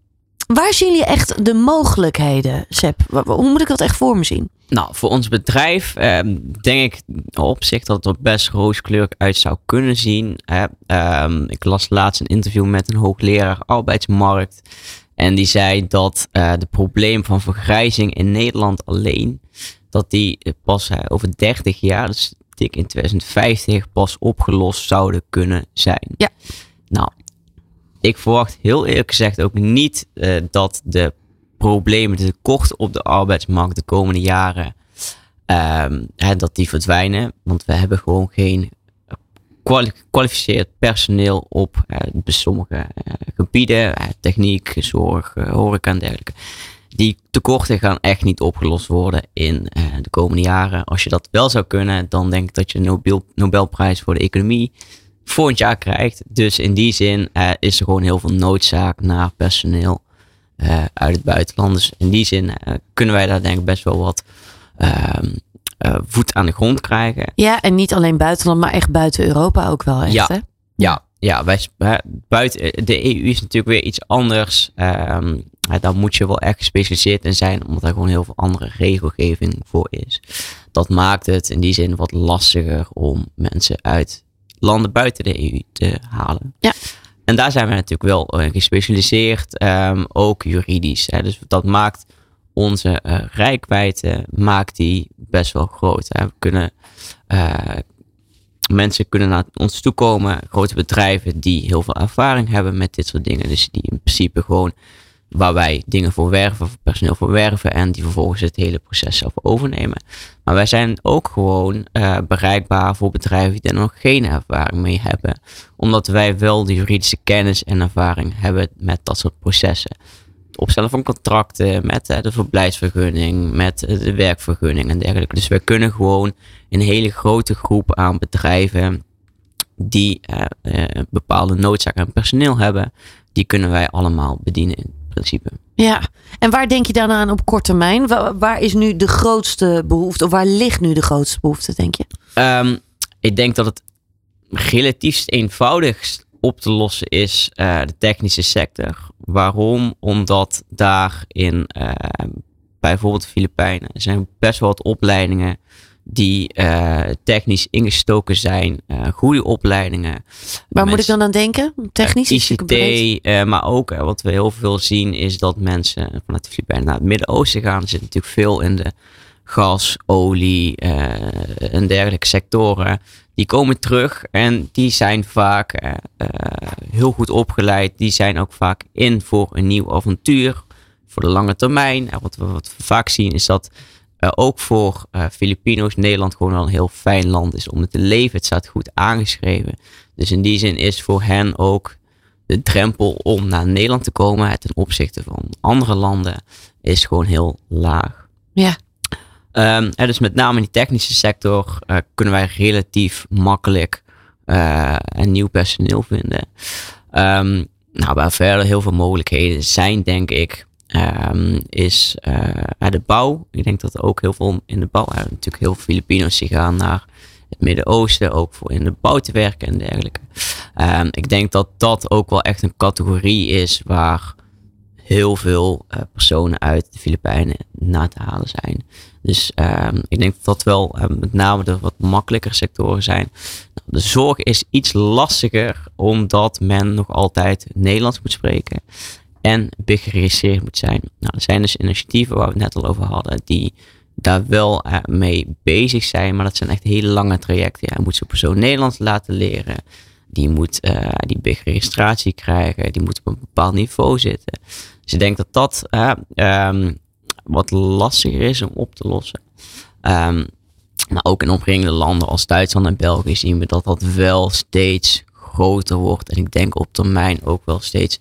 Speaker 4: Waar zien jullie echt de mogelijkheden, Seb? Hoe moet ik dat echt voor me zien?
Speaker 5: Nou, voor ons bedrijf ehm, denk ik op zich dat het er best rooskleurig uit zou kunnen zien. Ehm, ik las laatst een interview met een hoogleraar arbeidsmarkt. En die zei dat eh de probleem van vergrijzing in Nederland alleen, dat die eh, pas eh, over 30 jaar, dus dik in 2050, pas opgelost zouden kunnen zijn.
Speaker 4: Ja.
Speaker 5: Nou, ik verwacht heel eerlijk gezegd ook niet dat de problemen, de tekorten op de arbeidsmarkt de komende jaren, ehm, hè, dat die verdwijnen. Want we hebben gewoon geen gekwalificeerd personeel op eh, sommige eh, gebieden, eh, techniek, zorg, horeca en dergelijke. Die tekorten gaan echt niet opgelost worden in de komende jaren. Als je dat wel zou kunnen, dan denk ik dat je een Nobel, Nobelprijs voor de economie volgend jaar krijgt. Dus in die zin is er gewoon heel veel noodzaak naar personeel uit het buitenland. Dus in die zin kunnen wij daar denk ik best wel wat ehm, eh, voet aan de grond krijgen.
Speaker 4: Ja, en niet alleen buitenland, maar echt buiten Europa ook wel echt,
Speaker 5: Ja.
Speaker 4: hè?
Speaker 5: Ja, ja wij, buiten de EU is natuurlijk weer iets anders. Ehm, daar moet je wel echt gespecialiseerd in zijn, omdat er gewoon heel veel andere regelgeving voor is. Dat maakt het in die zin wat lastiger om mensen uit landen buiten de EU te halen.
Speaker 4: Ja.
Speaker 5: En daar zijn we natuurlijk wel eh, gespecialiseerd, ehm, ook juridisch. Hè. Dus dat maakt onze eh rijkwijde maakt die best wel groot. Hè. We kunnen eh, mensen kunnen naar ons toe komen, grote bedrijven die heel veel ervaring hebben met dit soort dingen. Dus die in principe gewoon waar wij dingen voor werven, personeel voor werven en die vervolgens het hele proces zelf overnemen. Maar wij zijn ook gewoon eh, bereikbaar voor bedrijven die er nog geen ervaring mee hebben, omdat wij wel de juridische kennis en ervaring hebben met dat soort processen. Opstellen van contracten, met eh, de verblijfsvergunning, met eh, de werkvergunning en dergelijke. Dus wij kunnen gewoon een hele grote groep aan bedrijven die eh, eh, een bepaalde noodzaak aan personeel hebben, die kunnen wij allemaal bedienen in principe.
Speaker 4: Ja, en waar denk je dan aan op korte termijn? Waar, waar is nu de grootste behoefte? Of waar ligt nu de grootste behoefte, denk je?
Speaker 5: Ehm, ik denk dat het relatief eenvoudigst op te lossen is eh, de technische sector. Waarom? Omdat daar in eh, bijvoorbeeld de Filipijnen zijn best wel wat opleidingen die eh, technisch ingestoken zijn. Goede opleidingen.
Speaker 4: Waar moet ik dan aan denken? Technisch?
Speaker 5: ICT, maar ook wat we heel veel zien is dat mensen vanuit de Filipijnen naar het Midden-Oosten gaan. Er zit natuurlijk veel in de gas, olie eh, en dergelijke sectoren. Die komen terug en die zijn vaak eh, eh, heel goed opgeleid. Die zijn ook vaak in voor een nieuw avontuur, voor de lange termijn. En wat we, wat vaak zien is dat ook voor Filipino's Nederland gewoon wel een heel fijn land is om het te leven. Het staat goed aangeschreven. Dus in die zin is voor hen ook de drempel om naar Nederland te komen ten opzichte van andere landen is gewoon heel laag.
Speaker 4: Ja.
Speaker 5: Ehm, dus met name in die technische sector eh, kunnen wij relatief makkelijk eh, een nieuw personeel vinden. Ehm, nou, waar verder heel veel mogelijkheden zijn, denk ik, ehm, is eh, de bouw. Ik denk dat er ook heel veel in de bouw, er natuurlijk heel veel Filipino's die gaan naar het Midden-Oosten, ook voor in de bouw te werken en dergelijke. Ik denk dat dat ook wel echt een categorie is waar heel veel eh, personen uit de Filipijnen na te halen zijn. Dus ehm, ik denk dat dat wel eh, met name de wat makkelijker sectoren zijn. Nou, de zorg is iets lastiger omdat men nog altijd Nederlands moet spreken en BIG geregistreerd moet zijn. Nou, er zijn dus initiatieven waar we het net al over hadden die daar wel eh, mee bezig zijn, maar dat zijn echt hele lange trajecten. Je moet zo'n persoon Nederlands laten leren. Die moet die big registratie krijgen. Die moet op een bepaald niveau zitten. Dus ik denk dat dat eh, ehm, wat lastiger is om op te lossen. Ehm, maar ook in omringende landen als Duitsland en België zien we dat dat wel steeds groter wordt. En ik denk op termijn ook wel steeds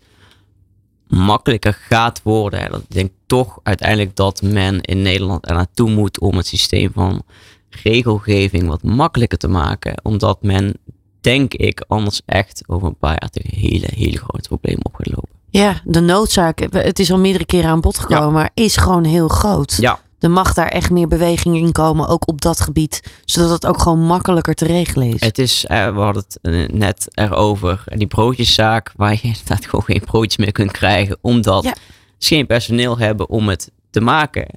Speaker 5: makkelijker gaat worden. Ik denk toch uiteindelijk dat men in Nederland er naartoe moet om het systeem van regelgeving wat makkelijker te maken. Omdat men, denk ik, anders echt over een paar jaar tegen hele, hele grote problemen op gaat lopen.
Speaker 4: Ja, de noodzaak, het is al meerdere keren aan bod gekomen,
Speaker 5: Ja.
Speaker 4: maar is gewoon heel groot.
Speaker 5: Ja,
Speaker 4: Er mag daar echt meer beweging in komen, ook op dat gebied. Zodat het ook gewoon makkelijker te regelen is.
Speaker 5: het is, eh, we hadden het eh, net erover, die broodjeszaak waar je inderdaad gewoon geen broodjes meer kunt krijgen. Omdat
Speaker 4: Ja.
Speaker 5: geen personeel hebben om het te maken.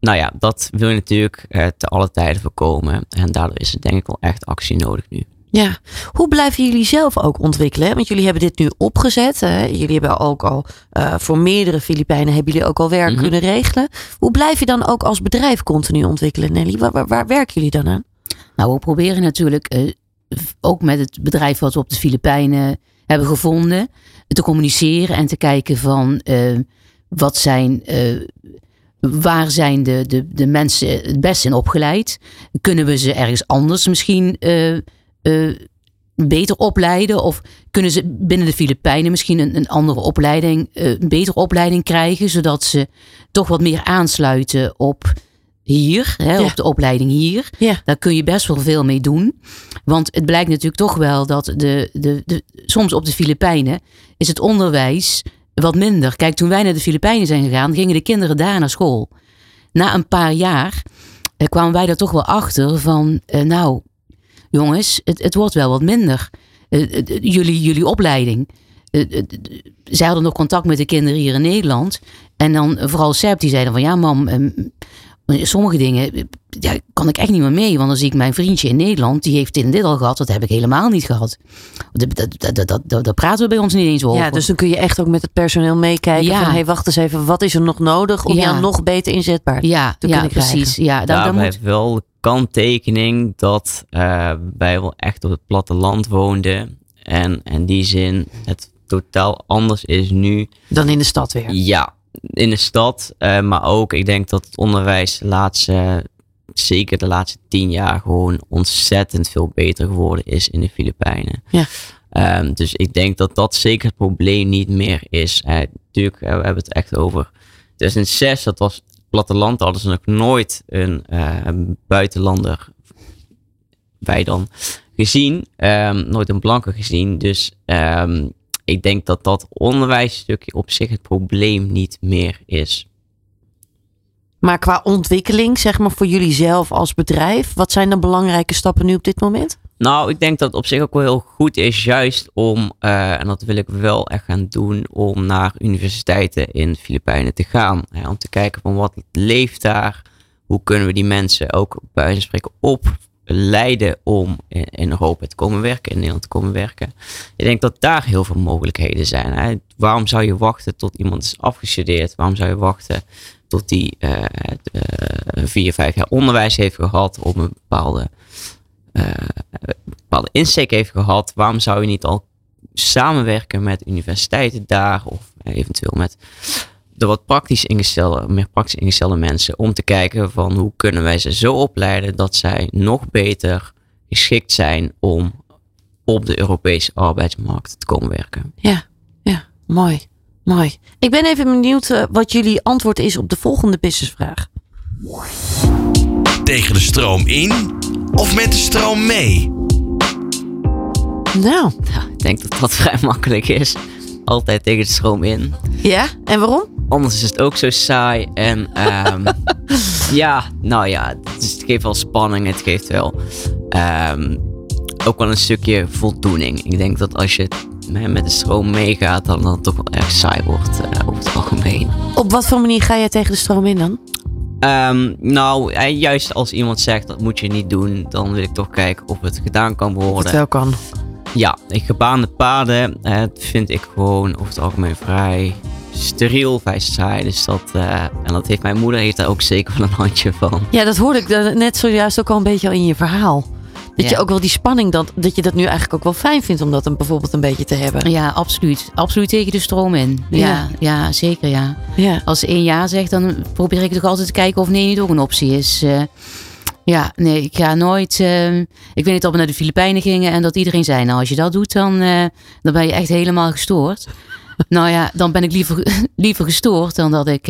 Speaker 5: Nou ja, dat wil je natuurlijk te alle tijden voorkomen. En daardoor is er denk ik wel echt actie nodig nu.
Speaker 4: Ja, hoe blijven jullie zelf ook ontwikkelen? Want jullie hebben dit nu opgezet. Hè? Jullie hebben ook al uh, voor meerdere Filipijnen hebben jullie ook al werk mm -hmm. kunnen regelen. Hoe blijf je dan ook als bedrijf continu ontwikkelen, Nelly? Waar, waar, waar werken jullie dan aan?
Speaker 6: Nou, we proberen natuurlijk uh, ook met het bedrijf wat we op de Filipijnen hebben gevonden, te communiceren en te kijken van uh, wat zijn waar zijn de, de, de mensen het best in opgeleid? Kunnen we ze ergens anders misschien uh, uh, beter opleiden? Of kunnen ze binnen de Filipijnen misschien een, een andere opleiding, uh, een betere opleiding krijgen, zodat ze toch wat meer aansluiten op hier, hè, ja. op de opleiding hier.
Speaker 4: Ja.
Speaker 6: Daar kun je best wel veel mee doen. Want het blijkt natuurlijk toch wel dat de, de, de, soms op de Filipijnen is het onderwijs wat minder. Kijk, toen wij naar de Filipijnen zijn gegaan, gingen de kinderen daar naar school. Na een paar jaar eh, kwamen wij er toch wel achter van, eh, nou, jongens, het, het wordt wel wat minder. Uh, jullie, jullie opleiding. zij hadden nog contact met de kinderen hier in Nederland. En dan vooral Seb, die zeiden van, ja mam, sommige dingen ja, kan ik echt niet meer mee. Want dan zie ik mijn vriendje in Nederland, die heeft dit en dit al gehad. Dat heb ik helemaal niet gehad. Daar praten we bij ons niet eens over.
Speaker 4: Ja, dus dan kun je echt ook met het personeel meekijken. Ja. Van, hey, wacht eens even, wat is er nog nodig om ja. jou nog beter inzetbaar
Speaker 6: ja,
Speaker 4: te
Speaker 6: ja,
Speaker 4: kunnen
Speaker 6: precies. Ja,
Speaker 5: dan, Daarbij dan moet... wel kanttekening dat uh, wij wel echt op het platteland woonden. En in die zin het totaal anders is nu.
Speaker 4: Dan in de stad weer.
Speaker 5: Ja, in de stad, uh, maar ook ik denk dat het onderwijs de laatste, zeker de laatste tien jaar gewoon ontzettend veel beter geworden is in de Filipijnen.
Speaker 4: Ja.
Speaker 5: Um, dus ik denk dat dat zeker het probleem niet meer is. Uh, natuurlijk, uh, we hebben het echt over 2006, dat was platteland, hadden ze nog nooit een buitenlander, wij dan, gezien. Um, nooit een blanke gezien. Dus um, ik denk dat dat onderwijsstukje op zich het probleem niet meer is.
Speaker 4: Maar qua ontwikkeling, zeg maar voor jullie zelf als bedrijf, wat zijn de belangrijke stappen nu op dit moment?
Speaker 5: Nou, ik denk dat het op zich ook wel heel goed is, juist om, uh, en dat wil ik wel echt gaan doen, om naar universiteiten in de Filipijnen te gaan. Hè, om te kijken van wat leeft daar, hoe kunnen we die mensen ook bij wijze van spreken op leiden om in Europa te komen werken, in Nederland te komen werken. Ik denk dat daar heel veel mogelijkheden zijn. Hè? Waarom zou je wachten tot iemand is afgestudeerd? Waarom zou je wachten tot die uh, uh, vier, vijf jaar onderwijs heeft gehad, op een bepaalde, bepaalde insteek heeft gehad? Waarom zou je niet al samenwerken met universiteiten daar of eventueel met de wat praktisch ingestelde, meer praktisch ingestelde mensen om te kijken van hoe kunnen wij ze zo opleiden dat zij nog beter geschikt zijn om op de Europese arbeidsmarkt te komen werken.
Speaker 4: Ja, ja, mooi, mooi. Ik ben even benieuwd uh, wat jullie antwoord is op de volgende businessvraag.
Speaker 2: Tegen de stroom in of met de stroom mee?
Speaker 4: Nou,
Speaker 5: ik denk dat dat vrij makkelijk is. Altijd tegen de stroom in.
Speaker 4: Ja, en waarom?
Speaker 5: Anders is het ook zo saai. En um, ja, nou ja, het, is, het, geeft wel spanning. Het geeft wel um, ook wel een stukje voldoening. Ik denk dat als je met de stroom meegaat, dan het toch wel erg saai wordt uh, over het algemeen.
Speaker 4: Op wat voor manier ga je tegen de stroom in dan?
Speaker 5: Um, nou, juist als iemand zegt dat moet je niet doen, dan wil ik toch kijken of het gedaan kan worden. Of
Speaker 4: het wel kan.
Speaker 5: Ja, gebaande paden uh, vind ik gewoon over het algemeen vrij steriel, vrij saai. Dus dat, uh, en dat heeft mijn moeder heeft daar ook zeker wel een handje van.
Speaker 4: Ja, dat hoorde ik net zojuist ook al een beetje al in je verhaal. Dat ja. je ook wel die spanning, dat, dat je dat nu eigenlijk ook wel fijn vindt om dat een, bijvoorbeeld een beetje te hebben.
Speaker 6: Ja, absoluut. Absoluut tegen de stroom in. Ja, ja, ja zeker ja.
Speaker 4: ja.
Speaker 6: Als ze één ja zegt, dan probeer ik toch altijd te kijken of nee niet ook een optie is. Uh, ja, nee, ik ga nooit. Uh, ik weet niet dat we naar de Filipijnen gingen en dat iedereen zei: Nou, als je dat doet, dan, uh, dan ben je echt helemaal gestoord. nou ja, dan ben ik liever, liever gestoord dan dat ik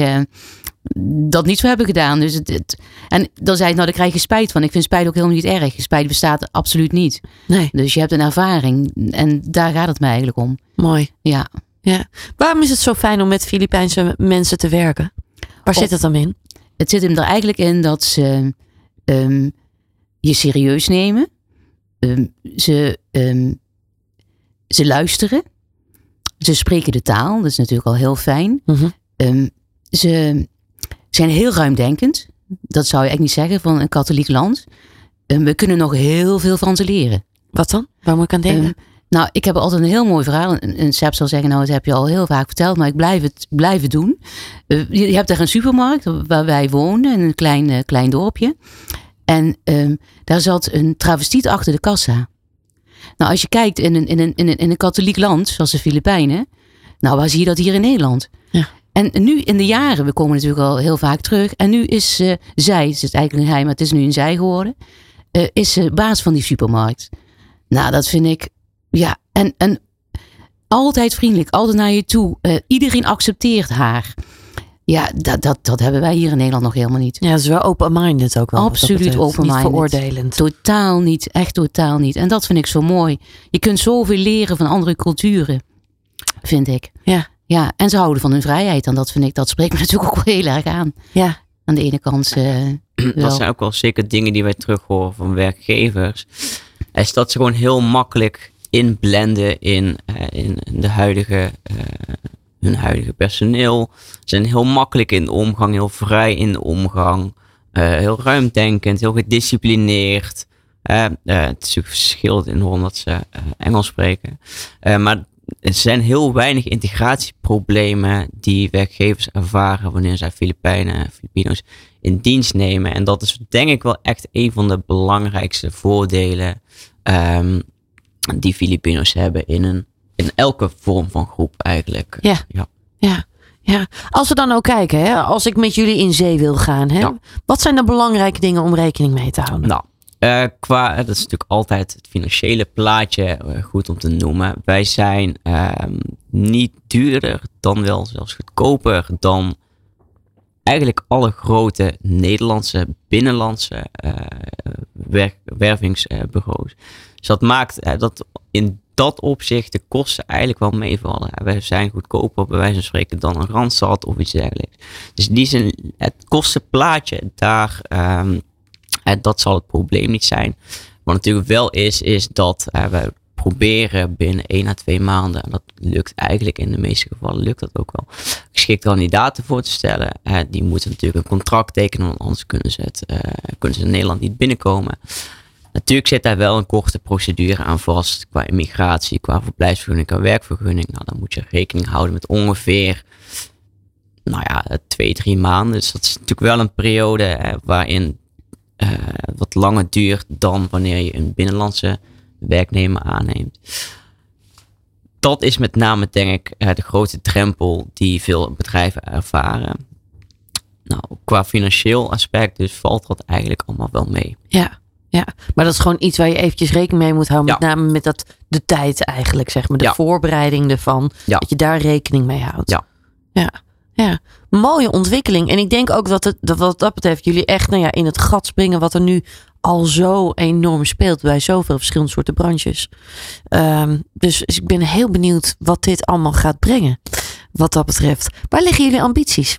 Speaker 6: dat niet zou hebben gedaan. Dus het, het, en dan zei ik: Nou, daar krijg je spijt van. Ik vind spijt ook helemaal niet erg. Spijt bestaat absoluut niet.
Speaker 4: Nee.
Speaker 6: Dus je hebt een ervaring en daar gaat het mij eigenlijk om.
Speaker 4: Mooi.
Speaker 6: Ja.
Speaker 4: ja. Waarom is het zo fijn om met Filipijnse mensen te werken? Waar zit het dan in?
Speaker 6: Het zit hem er eigenlijk in dat ze um, je serieus nemen. Um, ze, um, ze luisteren. Ze spreken de taal, dat is natuurlijk al heel fijn.
Speaker 4: Mm -hmm.
Speaker 6: ehm, ze zijn heel ruimdenkend. Dat zou je echt niet zeggen van een katholiek land. Ehm, we kunnen nog heel veel van ze leren.
Speaker 4: Wat dan? Waar moet ik aan denken?
Speaker 6: Ehm, nou, ik heb altijd een heel mooi verhaal. En, en Seb zal zeggen, nou, dat heb je al heel vaak verteld, maar ik blijf het blijven doen. Eh, je, hebt daar een supermarkt waar wij wonen, in een klein, eh, klein dorpje. En ehm, daar zat een travestiet achter de kassa. Nou, als je kijkt in een, in een, in een, in een katholiek land, zoals de Filipijnen, nou, waar zie je dat hier in Nederland? En nu in de jaren, we komen natuurlijk al heel vaak terug. En nu is eh, zij, het is eigenlijk een hij, maar het is nu een zij geworden. eh, is ze baas van die supermarkt. Nou, dat vind ik, ja, en, en altijd vriendelijk, altijd naar je toe. Eh, iedereen accepteert haar. Ja, dat, dat, dat hebben wij hier in Nederland nog helemaal niet.
Speaker 4: Ja, dat is wel open-minded ook wel.
Speaker 6: Absoluut open-minded.
Speaker 4: Niet veroordelend.
Speaker 6: Totaal niet, echt totaal niet. En dat vind ik zo mooi. Je kunt zoveel leren van andere culturen, vind ik.
Speaker 4: Ja.
Speaker 6: Ja, en ze houden van hun vrijheid. En dat vind ik, dat spreekt me natuurlijk ook wel heel erg aan.
Speaker 4: Ja.
Speaker 6: Aan de ene kant eh, wel.
Speaker 5: Dat zijn ook wel zeker dingen die wij terug horen van werkgevers. Is dat ze gewoon heel makkelijk inblenden in, eh, in de huidige, eh, hun huidige personeel. Ze zijn heel makkelijk in de omgang, heel vrij in de omgang. eh, heel ruimdenkend, heel gedisciplineerd. Eh, eh, het is natuurlijk verschillend in hoe dat ze eh, Engels spreken. Eh, maar er zijn heel weinig integratieproblemen die werkgevers ervaren wanneer zij Filipijnen en Filipino's in dienst nemen. En dat is denk ik wel echt een van de belangrijkste voordelen ehm, die Filipino's hebben in, een, in elke vorm van groep eigenlijk.
Speaker 4: Ja.
Speaker 5: Ja.
Speaker 4: Ja. Ja, als we dan ook kijken, hè, als ik met jullie in zee wil gaan, hè,
Speaker 5: Ja.
Speaker 4: wat zijn de belangrijke dingen om rekening mee te houden?
Speaker 5: Nou, eh, qua, dat is natuurlijk altijd het financiële plaatje eh, goed om te noemen. Wij zijn ehm, niet duurder, dan wel zelfs goedkoper dan eigenlijk alle grote Nederlandse binnenlandse eh, wervingsbureaus. Dus dat maakt dat in dat opzicht de kosten eigenlijk wel meevallen. Wij zijn goedkoper bij wijze van spreken dan een Randstad of iets dergelijks. Dus die zijn, het kostenplaatje daar, ehm, eh, dat zal het probleem niet zijn. Wat natuurlijk wel is, is dat eh, we proberen binnen 1 à 2 maanden, en dat lukt eigenlijk in de meeste gevallen, lukt dat ook wel, geschikte kandidaten voor te stellen. Eh, die moeten natuurlijk een contract tekenen, want anders kunnen ze, het, eh, kunnen ze in Nederland niet binnenkomen. Natuurlijk zit daar wel een korte procedure aan vast qua immigratie, qua verblijfsvergunning, qua werkvergunning. Nou, dan moet je rekening houden met ongeveer, nou ja, twee, drie maanden. Dus dat is natuurlijk wel een periode waarin eh, wat langer duurt dan wanneer je een binnenlandse werknemer aanneemt. Dat is met name, denk ik, eh, de grote drempel die veel bedrijven ervaren. Nou, qua financieel aspect dus valt dat eigenlijk allemaal wel mee.
Speaker 4: Ja, ja, maar dat is gewoon iets waar je eventjes rekening mee moet houden.
Speaker 5: Ja.
Speaker 4: Met name met dat, de tijd eigenlijk, zeg maar. De
Speaker 5: Ja.
Speaker 4: voorbereiding ervan.
Speaker 5: Ja.
Speaker 4: Dat je daar rekening mee houdt.
Speaker 5: Ja.
Speaker 4: Ja, ja. Mooie ontwikkeling. En ik denk ook dat het, dat wat dat betreft, jullie echt nou ja, in het gat springen. Wat er nu al zo enorm speelt bij zoveel verschillende soorten branches. Ehm, dus ik ben heel benieuwd wat dit allemaal gaat brengen. Wat dat betreft. Waar liggen jullie ambities?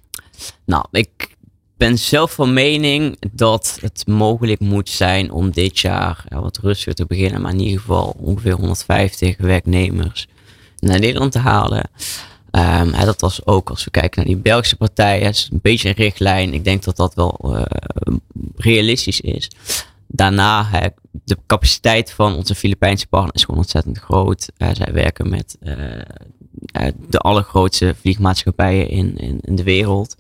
Speaker 5: Nou, ik ben zelf van mening dat het mogelijk moet zijn om dit jaar ja, wat rustiger te beginnen. Maar in ieder geval ongeveer 150 werknemers naar Nederland te halen. Ehm, hè, dat was ook als we kijken naar die Belgische partijen. Het is een beetje een richtlijn. Ik denk dat dat wel eh, realistisch is. Daarna, hè, de capaciteit van onze Filipijnse partner is gewoon ontzettend groot. Eh, zij werken met eh, de allergrootste vliegmaatschappijen in, in, de wereld.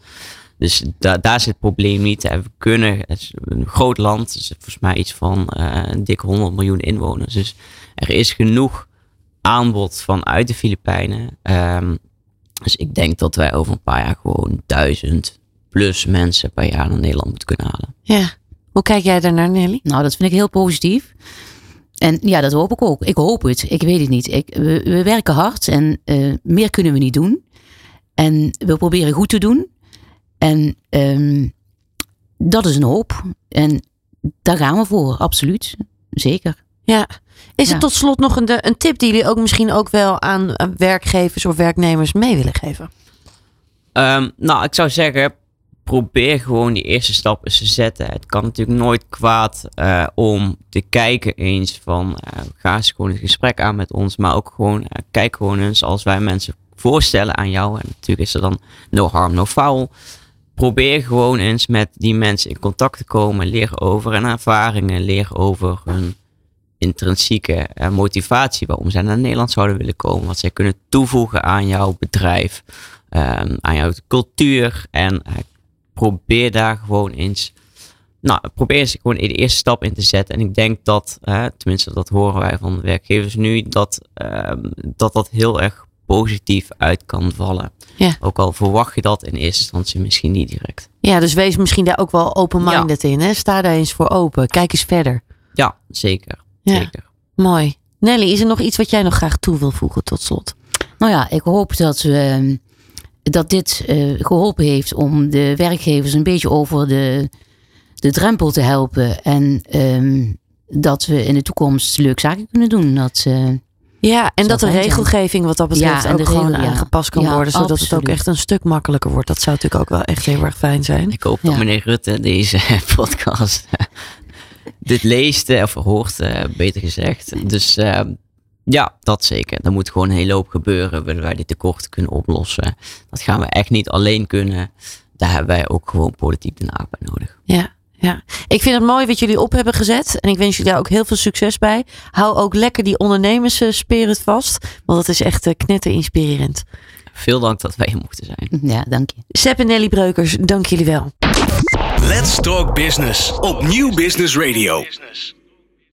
Speaker 5: Dus da daar zit het probleem niet. En we kunnen, het is een groot land, dus volgens mij iets van een dikke 100 miljoen inwoners. Dus er is genoeg aanbod vanuit de Filipijnen. Ehm, dus ik denk dat wij over een paar jaar gewoon duizend plus mensen per jaar naar Nederland moeten kunnen halen.
Speaker 4: Ja. Hoe kijk jij daarnaar, Nelly?
Speaker 6: Nou, dat vind ik heel positief. En ja, dat hoop ik ook. Ik hoop het. Ik weet het niet. Ik, we, we werken hard en eh, meer kunnen we niet doen. En we proberen goed te doen. En ehm, dat is een hoop. En daar gaan we voor, absoluut. Zeker.
Speaker 4: Ja. Is
Speaker 6: Ja.
Speaker 4: er tot slot nog een, een tip die jullie ook misschien ook wel aan aan werkgevers of werknemers mee willen geven?
Speaker 5: Ehm, nou, ik zou zeggen, probeer gewoon die eerste stap eens te zetten. Het kan natuurlijk nooit kwaad eh, om te kijken eens van, eh, ga eens gewoon het gesprek aan met ons. Maar ook gewoon, eh, kijk gewoon eens als wij mensen voorstellen aan jou. En natuurlijk is er dan no harm, no foul. Probeer gewoon eens met die mensen in contact te komen. Leer over hun ervaringen. Leer over hun intrinsieke eh, motivatie. Waarom zij naar Nederland zouden willen komen. Wat zij kunnen toevoegen aan jouw bedrijf. ehm, aan jouw cultuur. En eh, probeer daar gewoon eens nou, probeer eens gewoon de eerste stap in te zetten. En ik denk dat, hè, tenminste dat horen wij van de werkgevers nu, dat ehm, dat, dat heel erg positief uit kan vallen.
Speaker 4: Ja.
Speaker 5: Ook al verwacht je dat in eerste instantie misschien niet direct.
Speaker 4: Ja, dus wees misschien daar ook wel open-minded in. Hè? Sta daar eens voor open. Kijk eens verder.
Speaker 5: Ja, zeker.
Speaker 4: Ja.
Speaker 5: zeker.
Speaker 4: Mooi. Nelly, is er nog iets wat jij nog graag toe wil voegen tot slot?
Speaker 6: Nou ja, ik hoop dat, we, dat dit eh, geholpen heeft om de werkgevers een beetje over de, de drempel te helpen. En ehm, dat we in de toekomst leuke zaken kunnen doen. Dat, eh,
Speaker 4: Ja, en dat de regelgeving wat dat betreft
Speaker 6: Ja, en
Speaker 4: ook
Speaker 6: de
Speaker 4: gewoon
Speaker 6: ja.
Speaker 4: aangepast kan
Speaker 6: Ja,
Speaker 4: worden. Zodat het ook echt een stuk makkelijker wordt. Dat zou natuurlijk ook wel echt heel erg fijn zijn.
Speaker 5: Ik hoop dat
Speaker 6: Ja.
Speaker 5: meneer Rutte deze podcast dit leest eh, of hoort, eh, beter gezegd. Dus ehm, ja, dat zeker. Er moet gewoon een hele hoop gebeuren. Willen wij die tekorten kunnen oplossen. Dat gaan we echt niet alleen kunnen. Daar hebben wij ook gewoon politiek de naak bij nodig.
Speaker 4: Ja, ja. Ik vind het mooi wat jullie op hebben gezet. En ik wens jullie daar ook heel veel succes bij. Hou ook lekker die ondernemers-spirit vast. Want dat is echt eh, knetter inspirerend.
Speaker 5: Veel dank dat wij hier mochten zijn.
Speaker 6: ja, dank je.
Speaker 4: Sepp en Nelly Breukers, dank jullie wel.
Speaker 2: Let's Talk Business op Nieuw Business Radio.